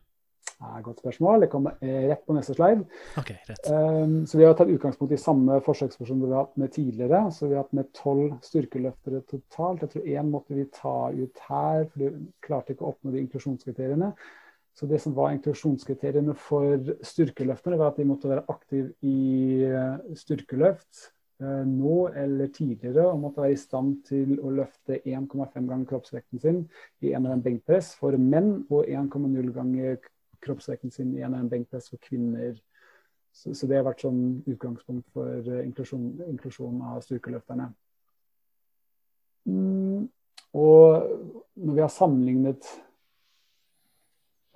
Er godt spørsmål. Det kommer eh, rett på neste slide. Okay, um, så Vi har tatt utgangspunkt i samme forsøksperson vi har hatt med tidligere. så Vi har hatt med tolv styrkeløftere totalt. Jeg tror én måtte vi ta ut her, for vi klarte ikke å oppnå de inklusjonskriteriene. Så Det som var inklusjonskriteriene for styrkeløfterne, var at de måtte være aktive i eh, styrkeløft uh, nå eller tidligere, og måtte være i stand til å løfte 1,5 ganger kroppsvekten sin i en eller annen benkpress for menn og 1,0 ganger kroppsvekten sin i en benkpress for kvinner. Så, så, det har vært sånn utgangspunkt for uh, inklusjon, inklusjon, av styrkeløfterne. Mm, og når vi har sammenlignet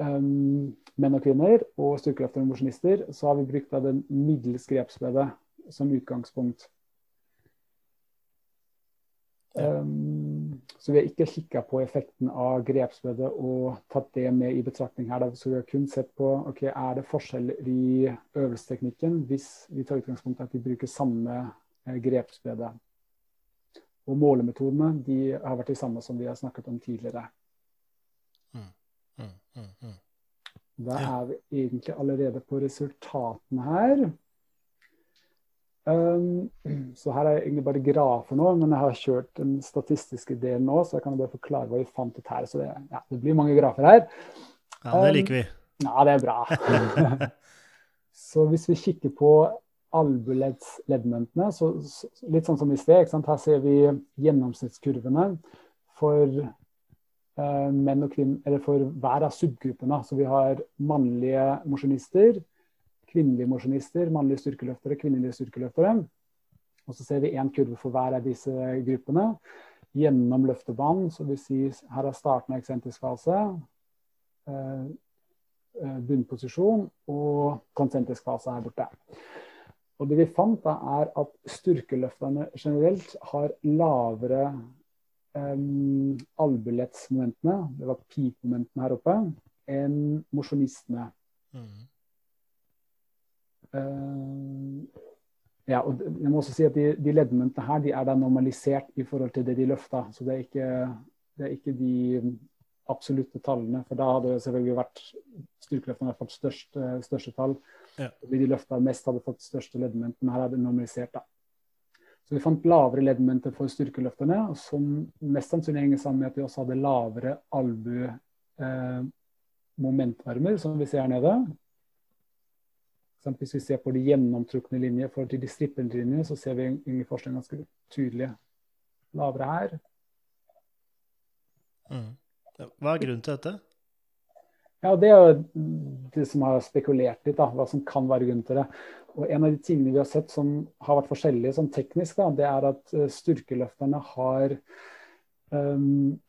um, menn og kvinner og styrkeløftere og mosjonister, så har vi brukt av den middels grepsbredde som utgangspunkt. Um, så vi har ikke kikka på effekten av grepsbredde og tatt det med i betraktning her. Så vi har kun sett på ok, er det forskjeller i øvelsesteknikken hvis vi tar utgangspunkt i at vi bruker samme eh, grepsbredde. Og målemetodene de har vært de samme som vi har snakket om tidligere. Mm, mm, mm. da er vi egentlig allerede på resultatene her. Um, så her er egentlig bare grafer nå, men jeg har kjørt den statistiske delen nå, så jeg kan bare forklare hva vi fant ut her. Så det, ja, det blir mange grafer her. Ja, det liker vi. Um, ja, det er bra. så hvis vi kikker på albuleddsleddmentene, så, så, litt sånn som i sted, her ser vi gjennomsnittskurvene for uh, menn og kvinner, eller for hver av subgruppene. Så vi har mannlige mosjonister kvinnelige mosjonister, mannlige styrkeløftere, kvinnelige styrkeløftere. Og så ser vi én kurve for hver av disse gruppene gjennom løftebanen. Så vil si her er starten av eksentrisk fase, eh, eh, bunnposisjon og konsentrisk fase her borte. Og det vi fant, da, er at styrkeløfterne generelt har lavere um, albulettsmomentene, det var peak-momentene her oppe, enn mosjonistene. Mm. Eh, ja, og jeg må også si at De, de leddmomentene her de er da normalisert i forhold til det de løfta. Så det er ikke, det er ikke de absolutte tallene. For da hadde det selvfølgelig vært styrkeløftene fått størst, største tall. Ja. De de løfta mest, hadde fått største leddmoment. Men her er det normalisert. da. Så vi fant lavere leddmomenter for styrkeløfterne, som mest sannsynlig henger sammen med at vi også hadde lavere albu eh, momentvarmer, som vi ser her nede. Hvis vi ser på de gjennomtrukne linjer for de strippende linjene, så ser vi ingen forskning ganske tydelig lavere her. Mm. Hva er grunnen til dette? Ja, Det er jo det som har spekulert litt, da, hva som kan være grunnen til det. Og En av de tingene vi har sett som har vært forskjellige sånn teknisk, da, det er at eh, styrkeløfterne har um,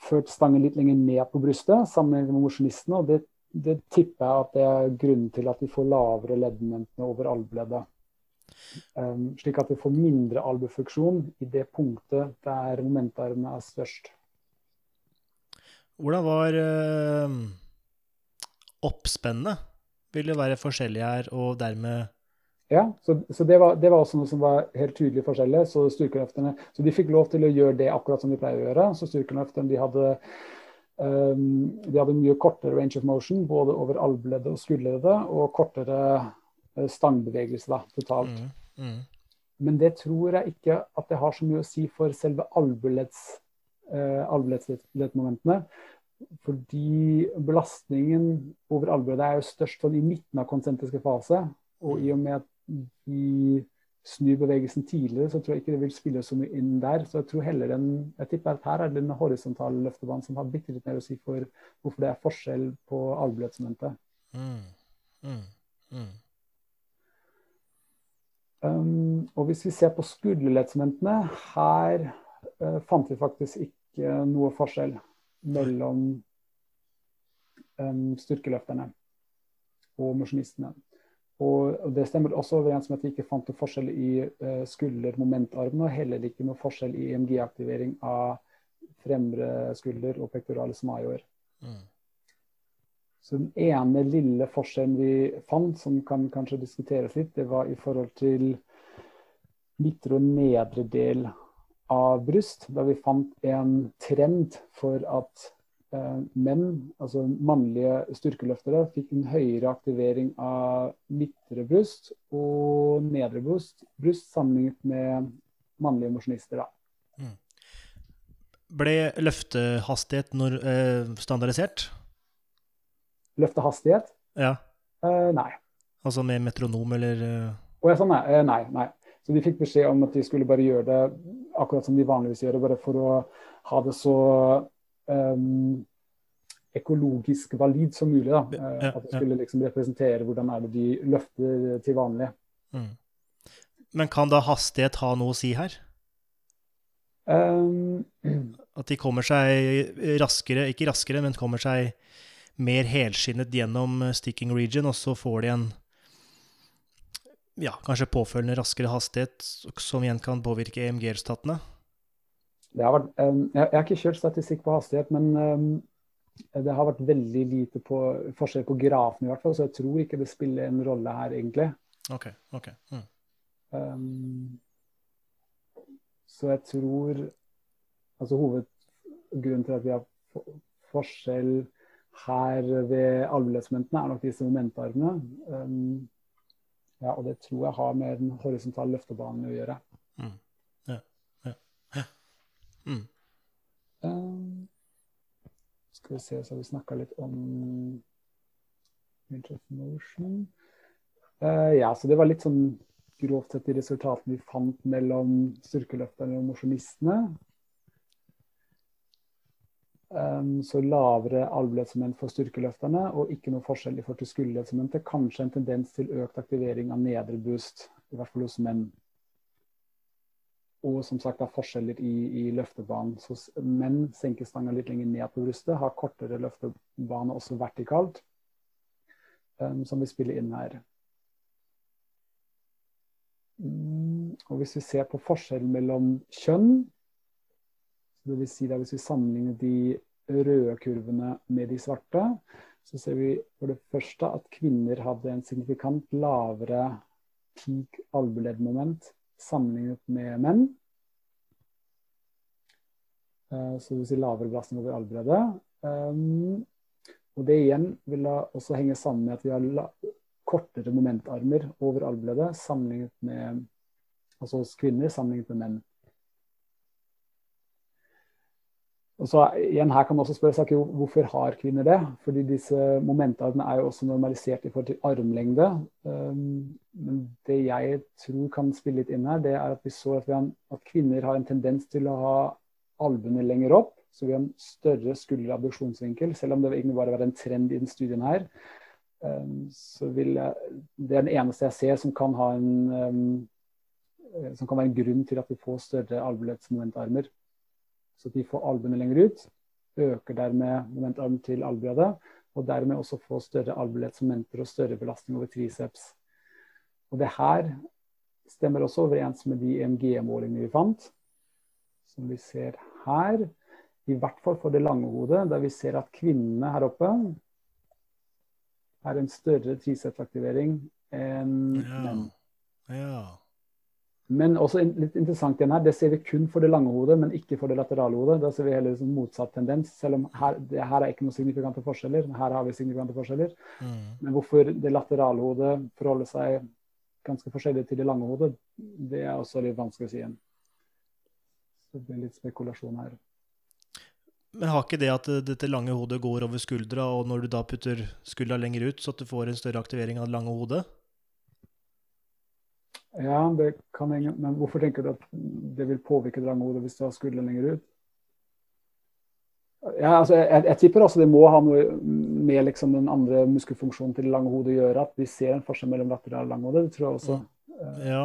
ført stangen litt lenger ned på brystet sammenlignet med mosjonistene. og det, det, tipper jeg at det er grunnen til at vi får lavere leddmentene over albueleddet. Um, slik at vi får mindre albuefunksjon i det punktet der momentarmene er størst. Hvordan var øh, oppspennet? Vil det være forskjellig her, og dermed Ja, så, så det, var, det, var, også noe som var helt tydelig forskjellig. Så styrkeløfterne Så de fikk lov til å gjøre det akkurat som de pleier å gjøre. Så styrkeløfterne de hadde, de hadde mye kortere range of motion, både over albueleddet og skulderleddet, og kortere uh, stangbevegelse da, totalt. Mm, mm. Men det tror jeg ikke at det har så mye å si for selve albueledds uh. Fordi belastningen over albueleddet er jo størst sånn i midten av konsentriske fase. Og i og med at de snur bevegelsen tidligere, så tror jeg ikke det vil spille så mye inn der. Så jeg tror heller den, jeg tipper at her er det den horisontale løftebanen som har bitte litt mer å si for hvorfor det er forskjell på albueleddsmomentet. Mm. Mm. Mm. Um, og hvis vi ser på skulderleddsmomentene, her uh, fant vi faktisk ikke noe forskjell mellom um, styrkeløfterne og mosjonistene. Og, Det stemmer også overens med at vi ikke fant noe forskjell i skuldermomentarmen, skulder-momentarmen, og heller ikke noe forskjell i EMG-aktivering av fremre skulder og pectoralis major. Mm. Så Den ene lille forskjellen vi fant, som kan kanskje diskuteres litt, det var i forhold til midtre og nedre del av bryst, da vi fant en trend for at eh, menn, altså mannlige styrkeløftere, fikk en høyere aktivering av midtre bryst og nedre bryst, bryst sammenlignet med mannlige mosjonister. Mm. Ble løftehastighet når, eh, standardisert? Løftehastighet? Ja. Eh, nei. Altså med metronom eller oh, nei. Eh, nei, nei. Så de fikk beskjed om at de skulle bare gjøre det akkurat som de vanligvis gjør, bare for å ha det så um, økologisk valid som mulig. da. Ja, at det skulle liksom representere hvordan er det de løfter til vanlig. Mm. Men kan da hastighet ha noe å si her? Um, at de kommer seg raskere, ikke raskere, men kommer seg mer helskinnet gjennom sticking region, og så får de en ja, kanskje påfølgende raskere hastighet, som igjen kan påvirke EMG-resultatene? Jeg, jeg, har ikke kjørt statistikk på hastighet, men um, det har vært veldig lite på, forskjell på grafen i hvert fall, så jeg tror ikke det spiller en rolle her, egentlig. Ok, ok. Mm. Um, så jeg tror Altså hovedgrunnen til at vi har forskjell her ved albueleddsmomentene, er nok disse momentarmene. Um, ja, og det tror jeg har med den horisontale løftebanen å gjøre. Mm. Mm. Um, skal vi se, så har vi snakka litt om motion. Uh, ja, så det var litt sånn grovt sett de resultatene vi fant mellom styrkeløfterne og mosjonistene. Um, så lavere albueleddsmoment for styrkeløfterne og ikke noe forskjell i forhold til skulderleddsmomentet. Kanskje en tendens til økt aktivering av nedre boost, i hvert fall hos menn. Og som sagt, er forskjeller i, i løftebanen. Så menn senker stanga litt lenger ned på brystet, har kortere løftebane også vertikalt, um, som vi spiller inn her. Mm, og hvis vi ser på forskjellen mellom kjønn, det vil si da hvis vi sammenligner de røde kurvene med de svarte, så ser vi for det første at kvinner hadde en signifikant lavere peak albueleddmoment sammenlignet med menn. Eh, så det vil si lavere belastning over albueleddet. Um, og det igjen vil da også henge sammen med at vi har kortere momentarmer over albueleddet sammenlignet med altså hos kvinner sammenlignet med menn. Og så igjen Her kan man også spørre seg hvorfor har kvinner det. Fordi disse momentene er jo også normalisert i forhold til armlengde. Um, men det jeg tror kan spille litt inn her, det er at vi så at, vi har, at kvinner har en tendens til å ha albuene lenger opp. Så vi har en større skulderabduksjonsvinkel, selv om det egentlig bare var en trend i den studien her. Um, så vil jeg, Det er den eneste jeg ser som kan ha en um, som kan være en grunn til at vi får større albuelettsmomentarmer. Så de får albuene lenger ut, øker dermed momentarmen til albuene, og dermed også får større albuelettsmomenter og større belastning over triceps. Og det her stemmer også overens med de EMG-målingene vi fant, som vi ser her. I hvert fall for det lange hodet, der vi ser at kvinnene her oppe er en større tricepsaktivering enn ja. menn. Ja. Men også litt interessant igjen her, det ser vi kun for det lange hodet, men ikke for det laterale hodet. Da ser vi heller liksom motsatt tendens, selv om her, det, her er ikke noen signifikante forskjeller. Her har vi signifikante forskjeller. Mm. Men hvorfor det laterale hodet forholder seg ganske forskjellig til det lange hodet, det er også litt vanskelig å si igjen. Så det blir litt spekulasjon her. Men har ikke det at dette lange hodet går over skuldra, og når du da putter skuldra lenger ut, så at du får en større aktivering av det lange hodet? Ja, det kan henge. Men hvorfor tenker du at det vil påvirke det lange hodet hvis du har skulderen lenger ut? Ja, altså, jeg, jeg, tipper også det må ha noe med liksom, den andre muskelfunksjonen til det lange hodet å gjøre. At vi ser en forskjell mellom lateral og langhode. Det tror jeg også. Ja.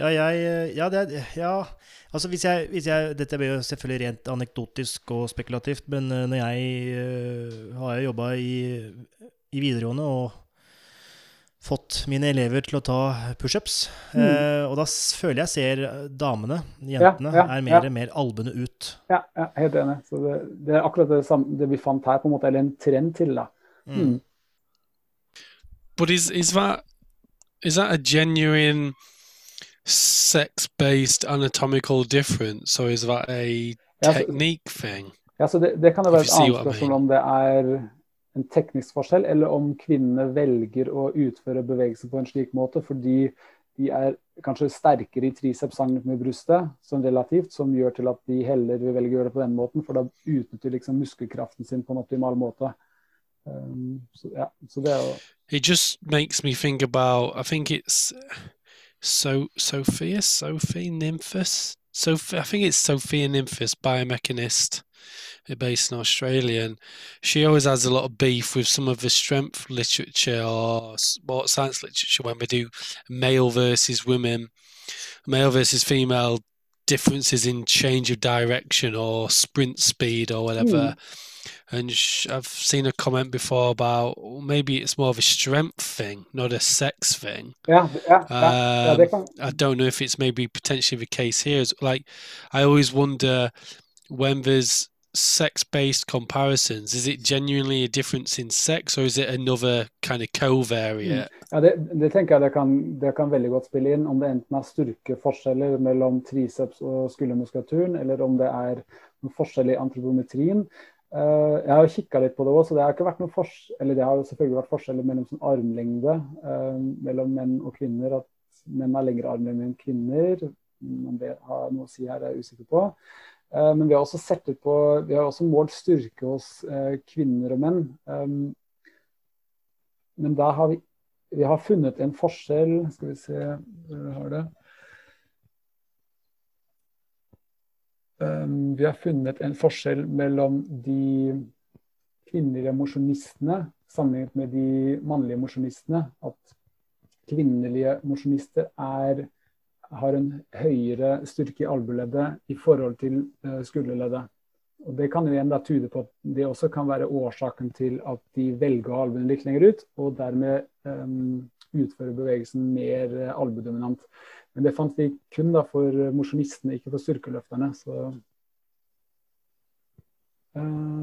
Ja, jeg Ja, det, ja. altså hvis jeg, hvis jeg, Dette blir jo selvfølgelig rent anekdotisk og spekulativt, men når jeg uh, har jobba i, i videregående og fått mine elever til å ta pushups. Mm. Eh, og da føler jeg ser damene, jentene, ja, ja, er mer ja. mer albuene ut. Ja, ja, helt enig. Så det, det, er akkurat det, samme, det, vi fant her, på en måte, eller en trend til. da. Mm. Mm. But is, is, that, is that a genuine sex-based anatomical difference, or is that a technique thing? Ja, så det, det kan jo være et annet spørsmål om det er en teknisk forskjell, eller om kvinnene velger å utføre bevegelser på en slik måte fordi de er kanskje sterkere i triceps med brystet sånn relativt, som gjør til at de heller vil velge å gjøre det på den måten, for da utnytter liksom muskelkraften sin på en optimal måte. Um, det er jo It just makes me think about I think it's so Sophia, Sophie Nymphus. Sophie, I think it's Sophia Nymphus, biomechanist. Based in Australia, and she always has a lot of beef with some of the strength literature or sports science literature when we do male versus women, male versus female differences in change of direction or sprint speed or whatever. Mm. And I've seen a comment before about maybe it's more of a strength thing, not a sex thing. Yeah, yeah, um, yeah I don't know if it's maybe potentially the case here. Like, I always wonder when there's sex-based comparisons, is it genuinely a difference in sex, or is it another kind of covariate? Mm. Ja, det, det, tenker jeg det kan, det kan, veldig godt spille inn, om det enten er styrkeforskjeller mellom triceps og skuldermuskulaturen, eller om det er noen forskjell i antropometrien. Uh, jeg har kikka litt på det òg, så det har ikke vært noe eller det har jo selvfølgelig vært forskjeller mellom sånn armlengde uh, mellom menn og kvinner. At menn har lengre armlengde enn kvinner. Om det har noe å si her, er jeg usikker på. Eh, men vi har også sett ut på, vi har også målt styrke hos eh, kvinner og menn. Um, men der har vi, vi har funnet en forskjell Skal vi se hvor vi har det. Um, vi har funnet en forskjell mellom de kvinnelige mosjonistene sammenlignet med de mannlige mosjonistene. At kvinnelige mosjonister er har en høyere styrke i albueleddet i forhold til uh, skulderleddet. Og Det kan jo igjen da tyde på at det også kan være årsaken til at de velger å ha albuen litt lenger ut, og dermed um, utføre bevegelsen mer uh, albuedominant. Men det fant vi kun da for mosjonistene, ikke for styrkeløfterne. Så,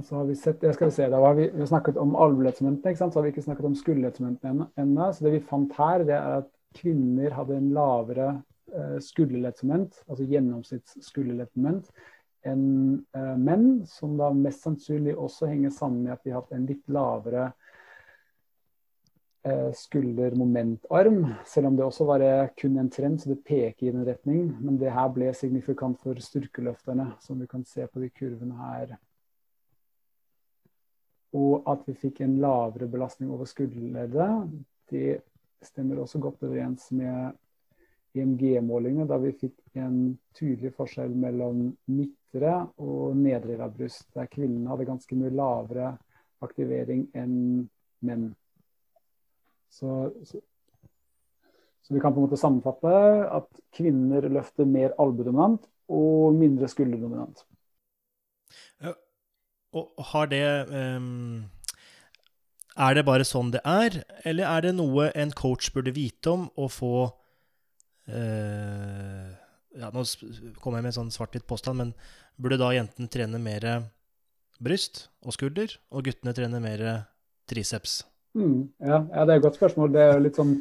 så har vi sett jeg skal se, da har vi, vi har snakket om albueledsmomentene, så har vi ikke snakket om skulderledsmomentene ennå. Så det vi fant her, det er at kvinner hadde en lavere Eh, altså altså gjennomsnittsskulderleddmoment, enn uh, menn, som da mest sannsynlig også henger sammen med at de har hatt en litt lavere skuldermomentarm skulder-moment-arm, selv om det også var kun en trend, så det peker i den retning. Men det her ble signifikant for styrkeløfterne, som vi kan se på de kurvene her. Og at vi fikk en lavere belastning over skulderleddet, det stemmer også godt overens med EMG-målingene, da vi fikk en tydelig forskjell mellom midtre og nedre bryst, der kvinnene hadde ganske mye lavere aktivering enn menn. Så, så, så, vi kan på en måte sammenfatte at kvinner løfter mer albudominant og mindre skulderdominant. Ja, og har det um, Er det bare sånn det er, eller er det noe en coach burde vite om å få uh, ja, Nå kommer jeg med en sånn svart-hvitt påstand, men burde da jentene trene mer bryst og skulder, og guttene trene mer triceps? Mm, ja, ja, det er et godt spørsmål. Det er sånn,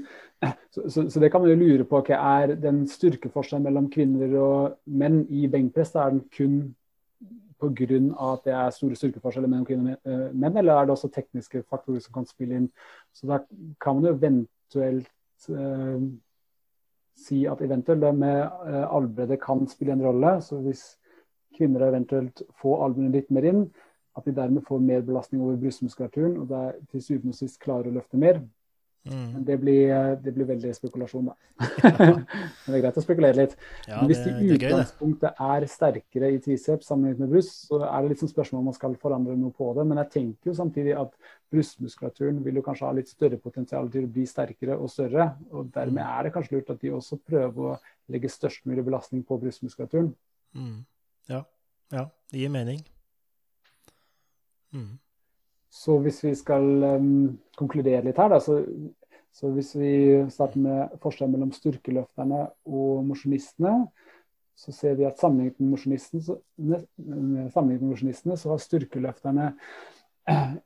så, så, så, det kan man jo lure på. Okay, er den styrkeforskjellen mellom kvinner og menn i benkpress er den kun pga. at det er store styrkeforskjeller mellom kvinner og eh, menn, eller er det også tekniske faktorer som kan spille inn? Så Da kan man jo eventuelt uh, si at eventuelt det med uh, albredde kan spille en rolle. Så hvis kvinner eventuelt får albuene litt mer inn, at de dermed får mer belastning over brystmuskulaturen og der til syvende og sist klarer å løfte mer. Mm. Men det blir, det blir, veldig spekulasjon, da. Men det er greit å spekulere litt. Ja, Men hvis de i utgangspunktet er sterkere i triceps sammenlignet med bryst, så er det litt sånn spørsmål om man skal forandre noe på det. Men jeg tenker jo samtidig at brystmuskulaturen vil jo kanskje ha litt større potensial til å bli sterkere og større. Og dermed mm. er det kanskje lurt at de også prøver å legge størst mulig belastning på brystmuskulaturen. Mm. Ja. ja, det gir mening. Mm. Så hvis vi skal um, konkludere litt her, da, så, så, hvis vi starter med forskjellen mellom styrkeløfterne og mosjonistene, så ser vi at sammenlignet med mosjonistene, så har styrkeløfterne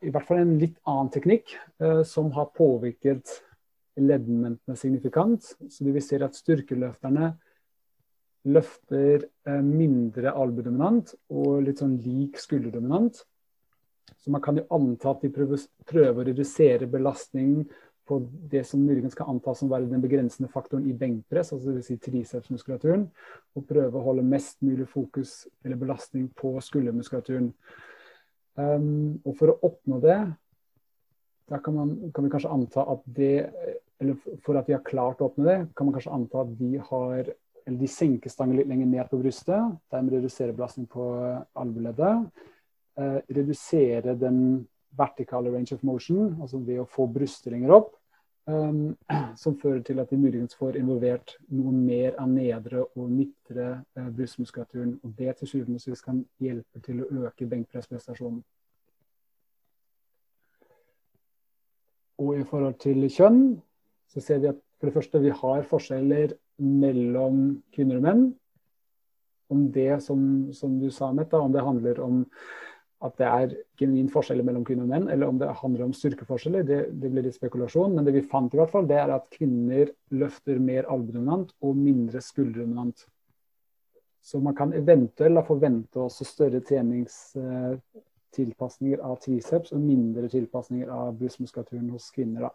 i hvert fall en litt annen teknikk uh, som har påvirket leddmomentene signifikant. Så vi ser at styrkeløfterne løfter uh, mindre albudominant og litt sånn lik skulderdominant. Så man kan jo anta at de prøver, å redusere belastningen på det som muligens kan antas som være den begrensende faktoren i benkpress, altså dvs. Si tricepsmuskulaturen, og prøve å holde mest mulig fokus eller belastning på skuldermuskulaturen. Um, og for å oppnå det, da kan, man, kan, vi kanskje anta at det Eller for at de har klart å oppnå det, kan man kanskje anta at de har eller de senker stangen litt lenger ned på brystet, dermed reduserer belastning på albueleddet eh, redusere den vertikale range of motion, altså ved å få brystringer opp, um, som fører til at de muligens får involvert noe mer av nedre og midtre eh, brystmuskulaturen. Og det til syvende og sist kan hjelpe til å øke benkpressprestasjonen. Og i forhold til kjønn så ser vi at for det første vi har forskjeller mellom kvinner og menn. Om det som, som du sa, Mette, om det handler om at det er genuin forskjell mellom kvinner og menn, eller om det handler om styrkeforskjeller, det, det, blir litt spekulasjon. Men det vi fant, i hvert fall, det er at kvinner løfter mer albudominant og mindre skulderdominant. Så man kan eventuelt forvente også større treningstilpasninger av triceps og mindre tilpasninger av brystmuskulaturen hos kvinner.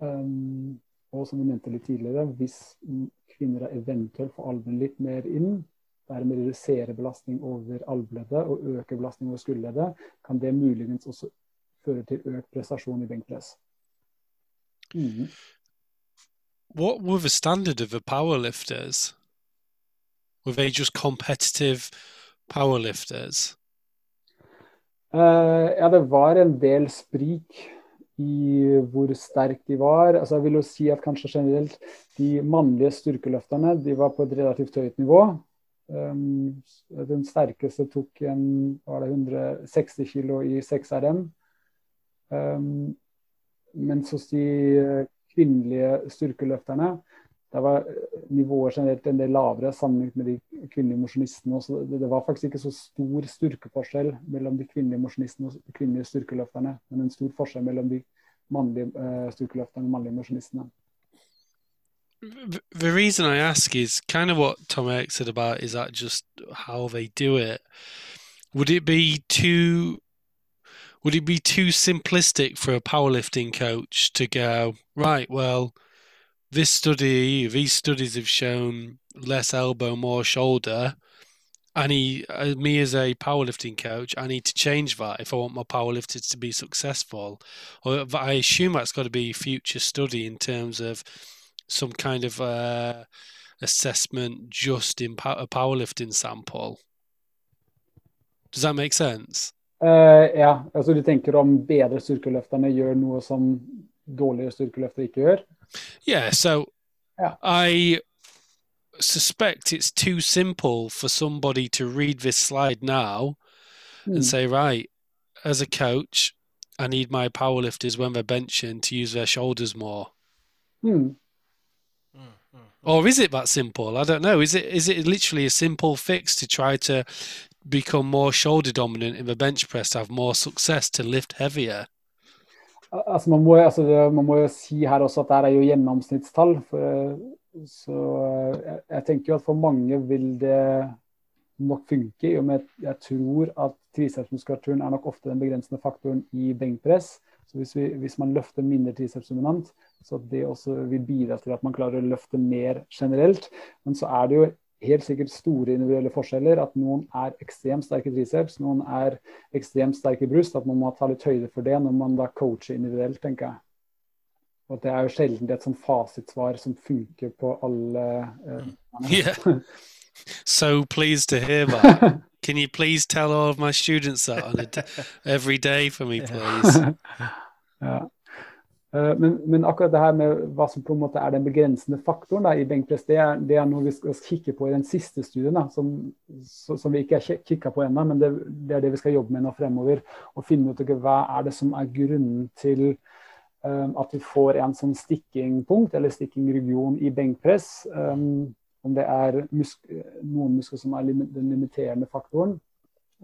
Um, og som vi nevnte litt tidligere, hvis kvinner eventuelt får albuen litt mer inn, dermed redusere belastning over albueleddet og øke belastning over skulderleddet, kan det muligens også føre til økt prestasjon i benkpress. Mm. What were the standard of the powerlifters? Were they just competitive powerlifters? Uh, ja, det var en del sprik i hvor sterk de var. Altså, jeg vil jo si at kanskje generelt de mannlige styrkeløfterne de var på et relativt høyt nivå. Um, den sterkeste tok en, var det 160 kg i 6RM. Um, mens hos de kvinnelige styrkeløfterne der var nivået generelt en del lavere sammenlignet med de kvinnelige mosjonistene. Det, var faktisk ikke så stor styrkeforskjell mellom de kvinnelige mosjonistene og de kvinnelige styrkeløfterne, men en stor forskjell mellom de mannlige uh, styrkeløfterne og mannlige mosjonistene. The reason I ask is kind of what Tom Eric said about is that just how they do it. Would it be too would it be too simplistic for a powerlifting coach to go right? Well, this study, these studies have shown less elbow, more shoulder. I need uh, me as a powerlifting coach. I need to change that if I want my powerlifters to be successful. Or I assume that's got to be future study in terms of some kind of uh, assessment just in a powerlifting sample. Does that make sense? Uh, ja, altså du tenker om bedre styrkeløfterne gjør noe som dårligere styrkeløftere ikke gjør? Yeah, so yeah. I suspect it's too simple for somebody to read this slide now mm. and say, right, as a coach, I need my powerlifters when they're benching to use their shoulders more. Mm. Or is it that simple? I don't know. Is it is it literally a simple fix to try to become more shoulder dominant in the bench press to have more success to lift heavier? Altså man, må, altså man må jo si her også at det er jo gjennomsnittstall. For, så jeg, jeg, tenker jo at for mange vil det nok funke, i og med jeg tror at tricepsmuskulaturen er nok ofte den begrensende faktoren i benkpress. Så hvis, vi, hvis man løfter mindre tricepsdominant, så det også vil bidra til at man klarer å løfte mer generelt. Men så er det jo helt sikkert store individuelle forskjeller. At noen er ekstremt sterke triceps, noen er ekstremt sterke bryst. At man må ta litt høyde for det når man da coacher individuelt, tenker jeg. Og det er jo sjelden et sånn fasitsvar som funker på alle. Uh, yeah. So pleased to hear that. Can you please tell all of my students that on a every day for me, please? ja. Eh, men, men, akkurat det her med hva som på en måte er den begrensende faktoren da, i benkpress, det er, det er, noe vi skal kikke på i den siste studien, da, som, som, vi ikke har kikka på ennå. Men det, det, er det vi skal jobbe med nå fremover. Og finne ut hva er det som er grunnen til um, at vi får en sånn stikkingpunkt eller stikkingregion i benkpress. Um, om det er musk noen muskler som er lim den limiterende faktoren,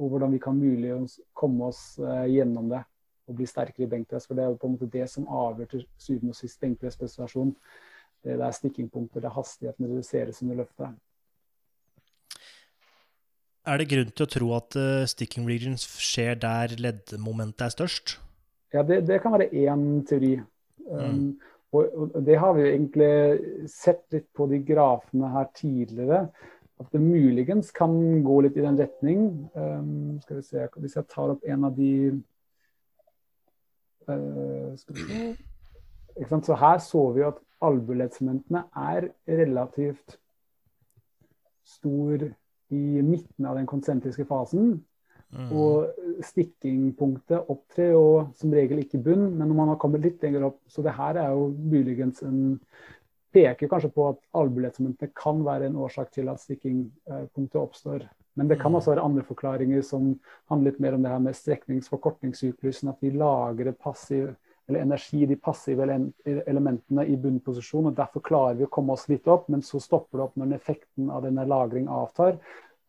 og hvordan vi kan mulig komme oss uh, gjennom det å bli sterkere i benkpress. For det er jo på en måte det som avgjør til syvende og sist benkpressprestasjon. Det er stikkingpunkter, det er hastigheten reduseres under løftet. Er det grunn til å tro at uh, sticking regions skjer der leddmomentet er størst? Ja, det, det kan være én teori. Um, mm. og, og, det har vi egentlig sett litt på de grafene her tidligere. At det muligens kan gå litt i den retning. Um, skal vi se, Hvis jeg tar opp en av de så her så vi at albuelettsementene er relativt stor i midten av den konsentriske fasen. Mm. Og stikkingpunktet opptrer jo som regel ikke i bunn, men når man har kommet litt lenger opp Så det her er jo muligens en Peker kanskje på at albuelettsementene kan være en årsak til at stikkingpunktet oppstår. Men det kan mm. også være andre forklaringer som handler litt mer om det her med streknings-forkortningssyklusen. At vi lagrer passiv, eller energi i de passive elementene i bunnposisjon. og Derfor klarer vi å komme oss litt opp, men så stopper det opp når effekten av denne lagring avtar.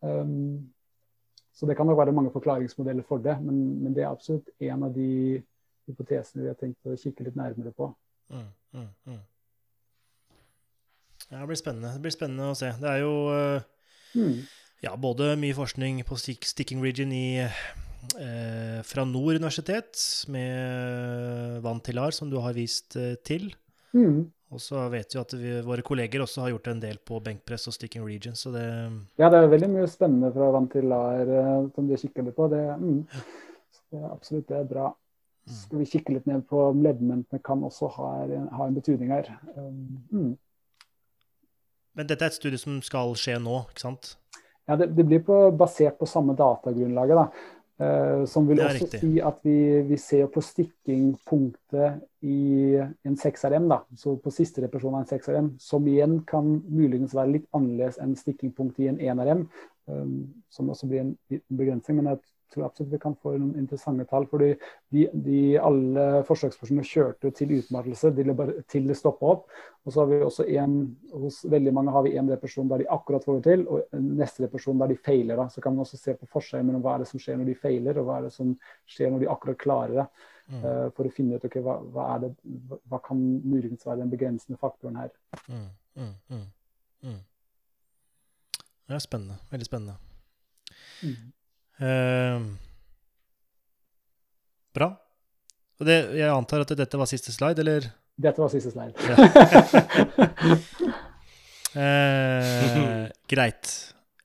Um, så det kan nok være mange forklaringsmodeller for det, men, men, det er absolutt en av de hypotesene vi har tenkt å kikke litt nærmere på. Mm, mm, mm. Ja, det blir spennende. Det blir spennende å se. Det er jo uh, ja, både mye forskning på sticking region i, eh, fra Nord universitet med Vantilar, som du har vist eh, til. Mm. Og så vet vi at vi, våre kolleger også har gjort en del på benkpress og sticking region, så det Ja, det er veldig mye spennende fra Vantilar eh, som de kikker litt på. Det, mm. det absolutt det er bra. Mm. skal vi kikke litt ned på om leddmomentene kan også ha ha en betydning her. Um, mm. Men dette er et studie som skal skje nå, ikke sant? Ja, det, det blir på, basert på samme datagrunnlaget. da. Uh, som vil også riktig. si at vi, vi ser på stikkingpunktet i en 6RM, da, så på siste repersjon av en 6RM, som igjen kan muligens være litt annerledes enn stikkingpunktet i en 1RM, um, eh, som også blir en begrensning. Men jeg tror absolutt vi kan få noen interessante tall. fordi de, de alle forsøkspersonene kjørte til utmattelse til det stoppa opp. Og så har vi også en, hos veldig mange har vi en depresjon der de akkurat får det til, og neste depresjon der de feiler. Da. Så kan man også se på forskjellen mellom hva er det som skjer når de feiler, og hva er det som skjer når de akkurat klarer det. Mm. Uh, for å finne ut okay, hva, hva, er det, hva, kan muligens være den begrensende faktoren her. Mm, mm, mm, mm. det er spennende. Veldig spennende. Mm. Uh, Bra. Og det, jeg antar at dette var siste slide, eller? Dette var siste slide. eh, greit.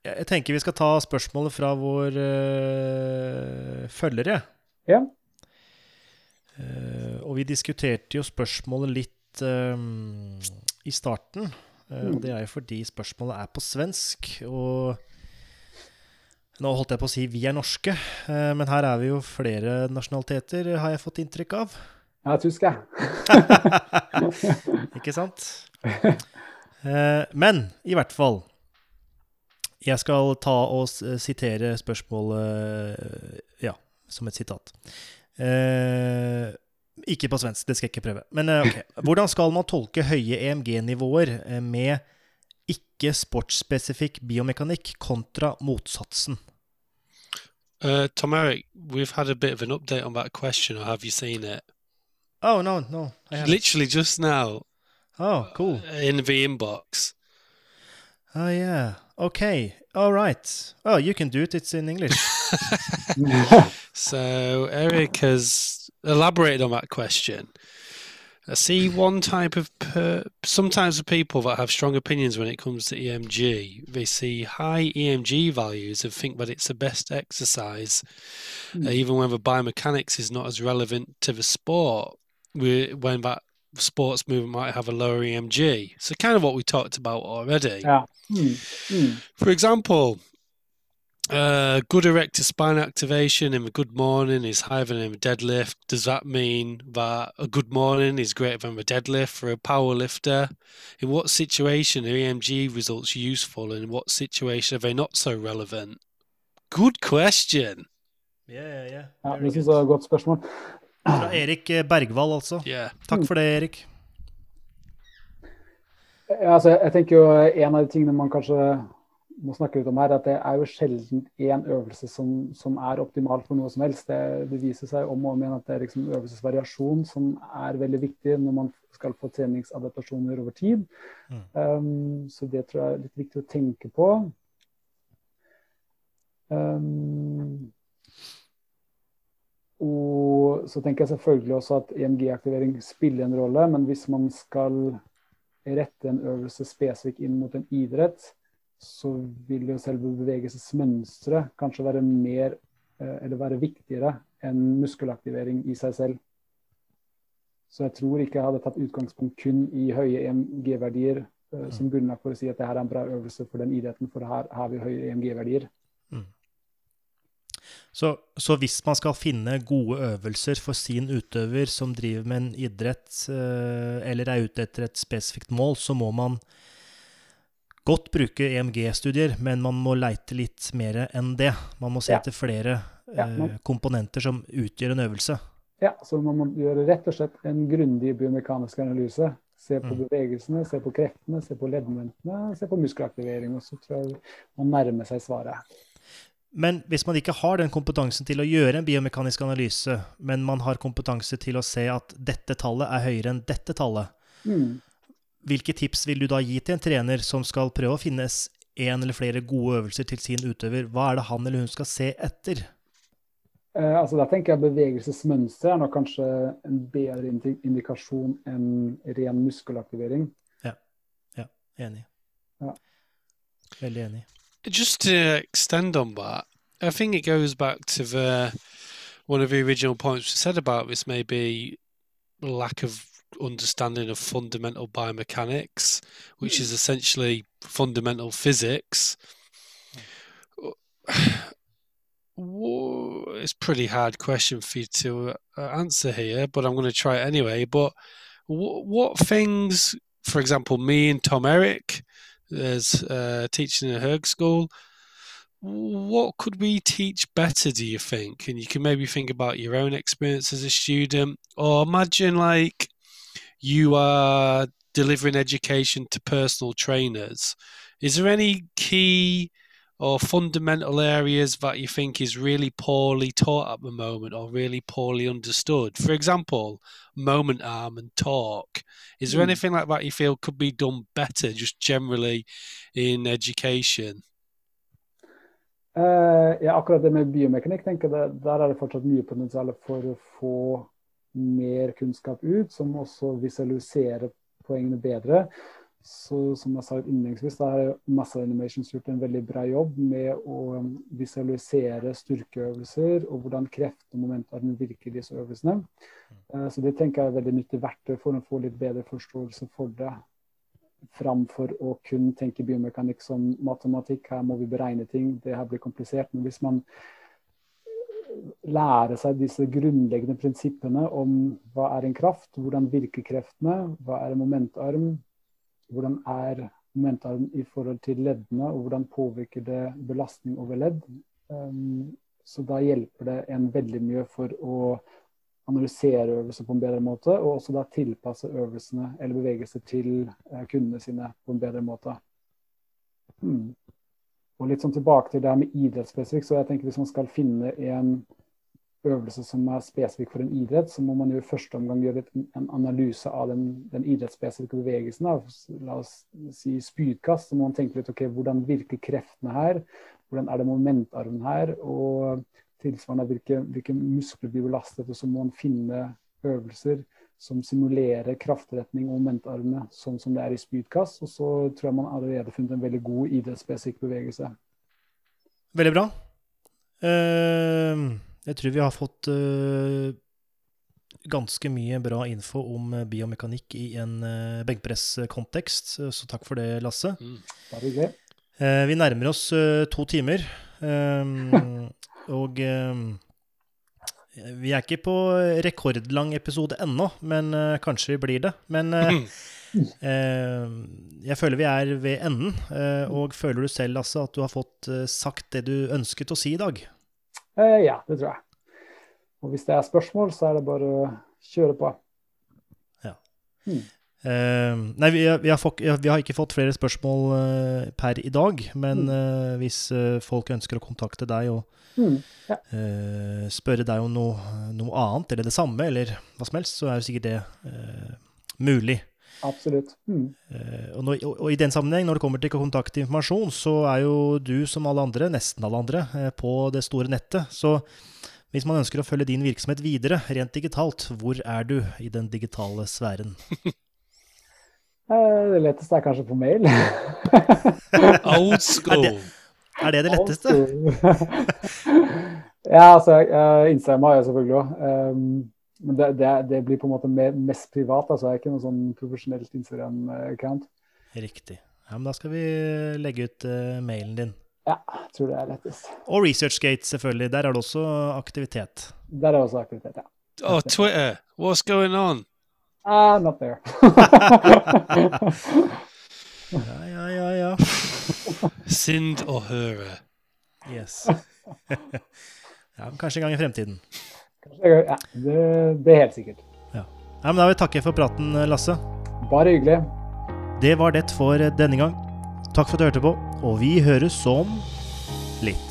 Jeg tenker vi skal ta spørsmålet fra vår uh, følgere. Ja. Uh, og vi diskuterte jo spørsmålet litt uh, i starten. Og det er jo fordi spørsmålet er på svensk. Og nå holdt jeg på å si vi er norske, men her er vi jo flere nasjonaliteter, har jeg fått inntrykk av. Ja, tysk, jeg. Ikke sant? Men i hvert fall jeg skal ta og sitere spørsmålet ja, som et sitat. Eh, ikke på svensk, det skal jeg ikke prøve. Men eh, ok. Hvordan skal man tolke høye EMG-nivåer eh, med ikke sportsspesifikk biomekanikk kontra motsatsen? Uh, Tom Eric, we've had a bit of an update on that question, or have you seen it? Oh, no, no. Literally just now. Oh, cool. In the inbox. Oh, yeah. Okay. All right. Oh, you can do it. It's in English. so Eric has elaborated on that question. I see one type of per, sometimes the people that have strong opinions when it comes to EMG. They see high EMG values and think that it's the best exercise, mm. uh, even when the biomechanics is not as relevant to the sport. We, When that sports movement might have a lower EMG. So kind of what we talked about already. Yeah. Mm. Mm. For example, uh, good erector spine activation in a good morning is higher than in a deadlift. Does that mean that a good morning is greater than a deadlift for a power lifter? In what situation are EMG results useful and in what situation are they not so relevant? Good question. Yeah, yeah. ja det synes jeg er et godt spørsmål. Fra Erik Bergvall, altså. Yeah. Takk for det, Erik. Ja, altså, jeg tenker jo En av de tingene man kanskje må snakke litt om her, at det er jo sjelden én øvelse som, som, er optimal for noe som helst. Det, det, viser seg om og om igjen at det er liksom øvelsesvariasjon som er veldig viktig når man skal få treningsadaptasjoner over tid. Mm. Um, så det tror jeg er litt viktig å tenke på. Um, og så tenker jeg selvfølgelig også at EMG-aktivering spiller en rolle, men hvis man skal rette en øvelse spesifikt inn mot en idrett, så vil jo selve bevegelsesmønsteret kanskje være mer eh, eller være viktigere enn muskelaktivering i seg selv. Så jeg tror ikke jeg hadde tatt utgangspunkt kun i høye EMG-verdier mm. som grunnlag for å si at det her er en bra øvelse for den idretten, for her har vi høye EMG-verdier. Mm. Så, så, hvis man skal finne gode øvelser for sin utøver som driver med en idrett, eh, eller er ute etter et spesifikt mål, så må man godt bruke EMG-studier, men man må leite litt mer enn det. Man må se ja. etter flere ja, eh, komponenter som utgjør en øvelse. Ja, så man må gjøre rett og slett en grundig biomekanisk analyse. Se på mm. bevegelsene, se på kreftene, se på leddmomentene, se på muskelaktivering. Og så tror jeg man nærmer seg svaret. Men hvis man ikke har den kompetansen til å gjøre en biomekanisk analyse, men man har kompetanse til å se at dette tallet er høyere enn dette tallet, mm. Hvilke tips vil du da gi til en trener som skal prøve å finne en eller flere gode øvelser til sin utøver? Hva er det han eller hun skal se etter? Eh, altså, da tenker jeg Bevegelsesmønster er nok kanskje en bedre indikasjon enn ren muskelaktivering. Ja, ja enig. Ja. Veldig enig. Just to extend on that, I think it goes back to the one of the original points we said about this maybe lack of understanding of fundamental biomechanics, which is essentially fundamental physics. It's a pretty hard question for you to uh, answer here, but I'm going to try it anyway. But what things, for example, me and Tom Eric, as uh, teaching in Herg school. What could we teach better, do you think? And you can maybe think about your own experience as a student, or imagine like you are delivering education to personal trainers. Is there any key or fundamental areas that you think is really poorly taught at the moment or really poorly understood? For example, moment arm and talk. Is there mm. anything like that you feel could be done better just generally in education? Uh, ja, akkurat det med biomekanikk, tenker jeg, der er det fortsatt mye potensial for å få mer kunnskap ut, som også visualiserer poengene bedre. Så som jeg sa innledningsvis, da har Massa Animations gjort en veldig bra jobb med å visualisere styrkeøvelser og hvordan kreft og momentarm virker i disse øvelsene. Eh, så det tenker jeg er veldig nyttig verktøy for å få litt bedre forståelse for det. Framfor å kun tenke biomekanikk som matematikk. Her må vi beregne ting. Det her blir komplisert. Men hvis man lærer seg disse grunnleggende prinsippene om hva er en kraft, hvordan virker kreftene, hva er en momentarm, hvordan er momentarm i forhold til leddene, og hvordan påvirker det belastning over ledd. Um, så da hjelper det en veldig mye for å analysere øvelser på en bedre måte, og også da tilpasse øvelsene eller bevegelser til uh, kundene sine på en bedre måte. Hmm. Og litt sånn tilbake til det her med idrettsspesifikk, så jeg tenker hvis man skal finne en øvelse som er spesifikk for en idrett, så må man jo i første omgang gjøre en analyse av den, den idrettsspesifikke bevegelsen. La oss si spydkast. Så må man tenke litt ok, hvordan virker kreftene her? Hvordan er det momentarmen her? Og tilsvarende hvilke, hvilke muskler blir belastet. Og så må man finne øvelser som simulerer kraftretning og momentarmene sånn som det er i spydkast. Og så tror jeg man allerede funnet en veldig god idrettsspesifikk bevegelse. Veldig bra. Uh... Jeg tror vi har fått uh, ganske mye bra info om eh, biomekanikk i en uh, benkpresskontekst, så takk for det, Lasse. Mm. Det uh, vi nærmer oss to timer, um, og vi er ikke på rekordlang episode ennå, men kanskje vi blir det. Men jeg føler vi er ved enden. og føler du selv, altså, at du har fått sagt det du ønsket å si i dag? Eh, ja, det tror jeg. Og hvis det er spørsmål, så er det bare å kjøre på. Ja. Hmm. Uh, nei, vi, vi, har fått, vi, har ikke fått flere spørsmål uh, per i dag, men uh, hvis folk ønsker å kontakte deg og mm, ja. spørre deg om noe, noe, annet, eller det samme, eller hva som helst, så er jo sikkert det mulig. Absolutt. Mm. Og, når, og, og, i den sammenheng, når det kommer til kontaktinformasjon, så er jo du som alle andre, nesten alle andre, på det store nettet. Så hvis man ønsker å følge din virksomhet videre, rent digitalt, hvor er du i den digitale sfæren? Eh, det letteste er kanskje på mail. Old school. Er det, er det det letteste? ja, altså, Instagram har jeg selvfølgelig òg. Um, men det, det, det, blir på en måte mest privat. altså Jeg er ikke noe sånn profesjonelt Instagram-account. Riktig. Ja, men Da skal vi legge ut uh, mailen din. Ja, jeg tror det er lettest. Og ResearchGate, selvfølgelig. Der er det også aktivitet. Der er det også aktivitet, ja. Oh, Twitter. What's going on? Ah, not there. ja, ja, ja, ja. Synd å høre. Yes. ja, kanskje en gang i fremtiden. Kanskje, ja, det, det er helt sikkert. Ja. ja men Da vil jeg takke for praten, Lasse. Bare hyggelig. Det var det for denne gang. Takk for at du hørte på, og vi høres om litt.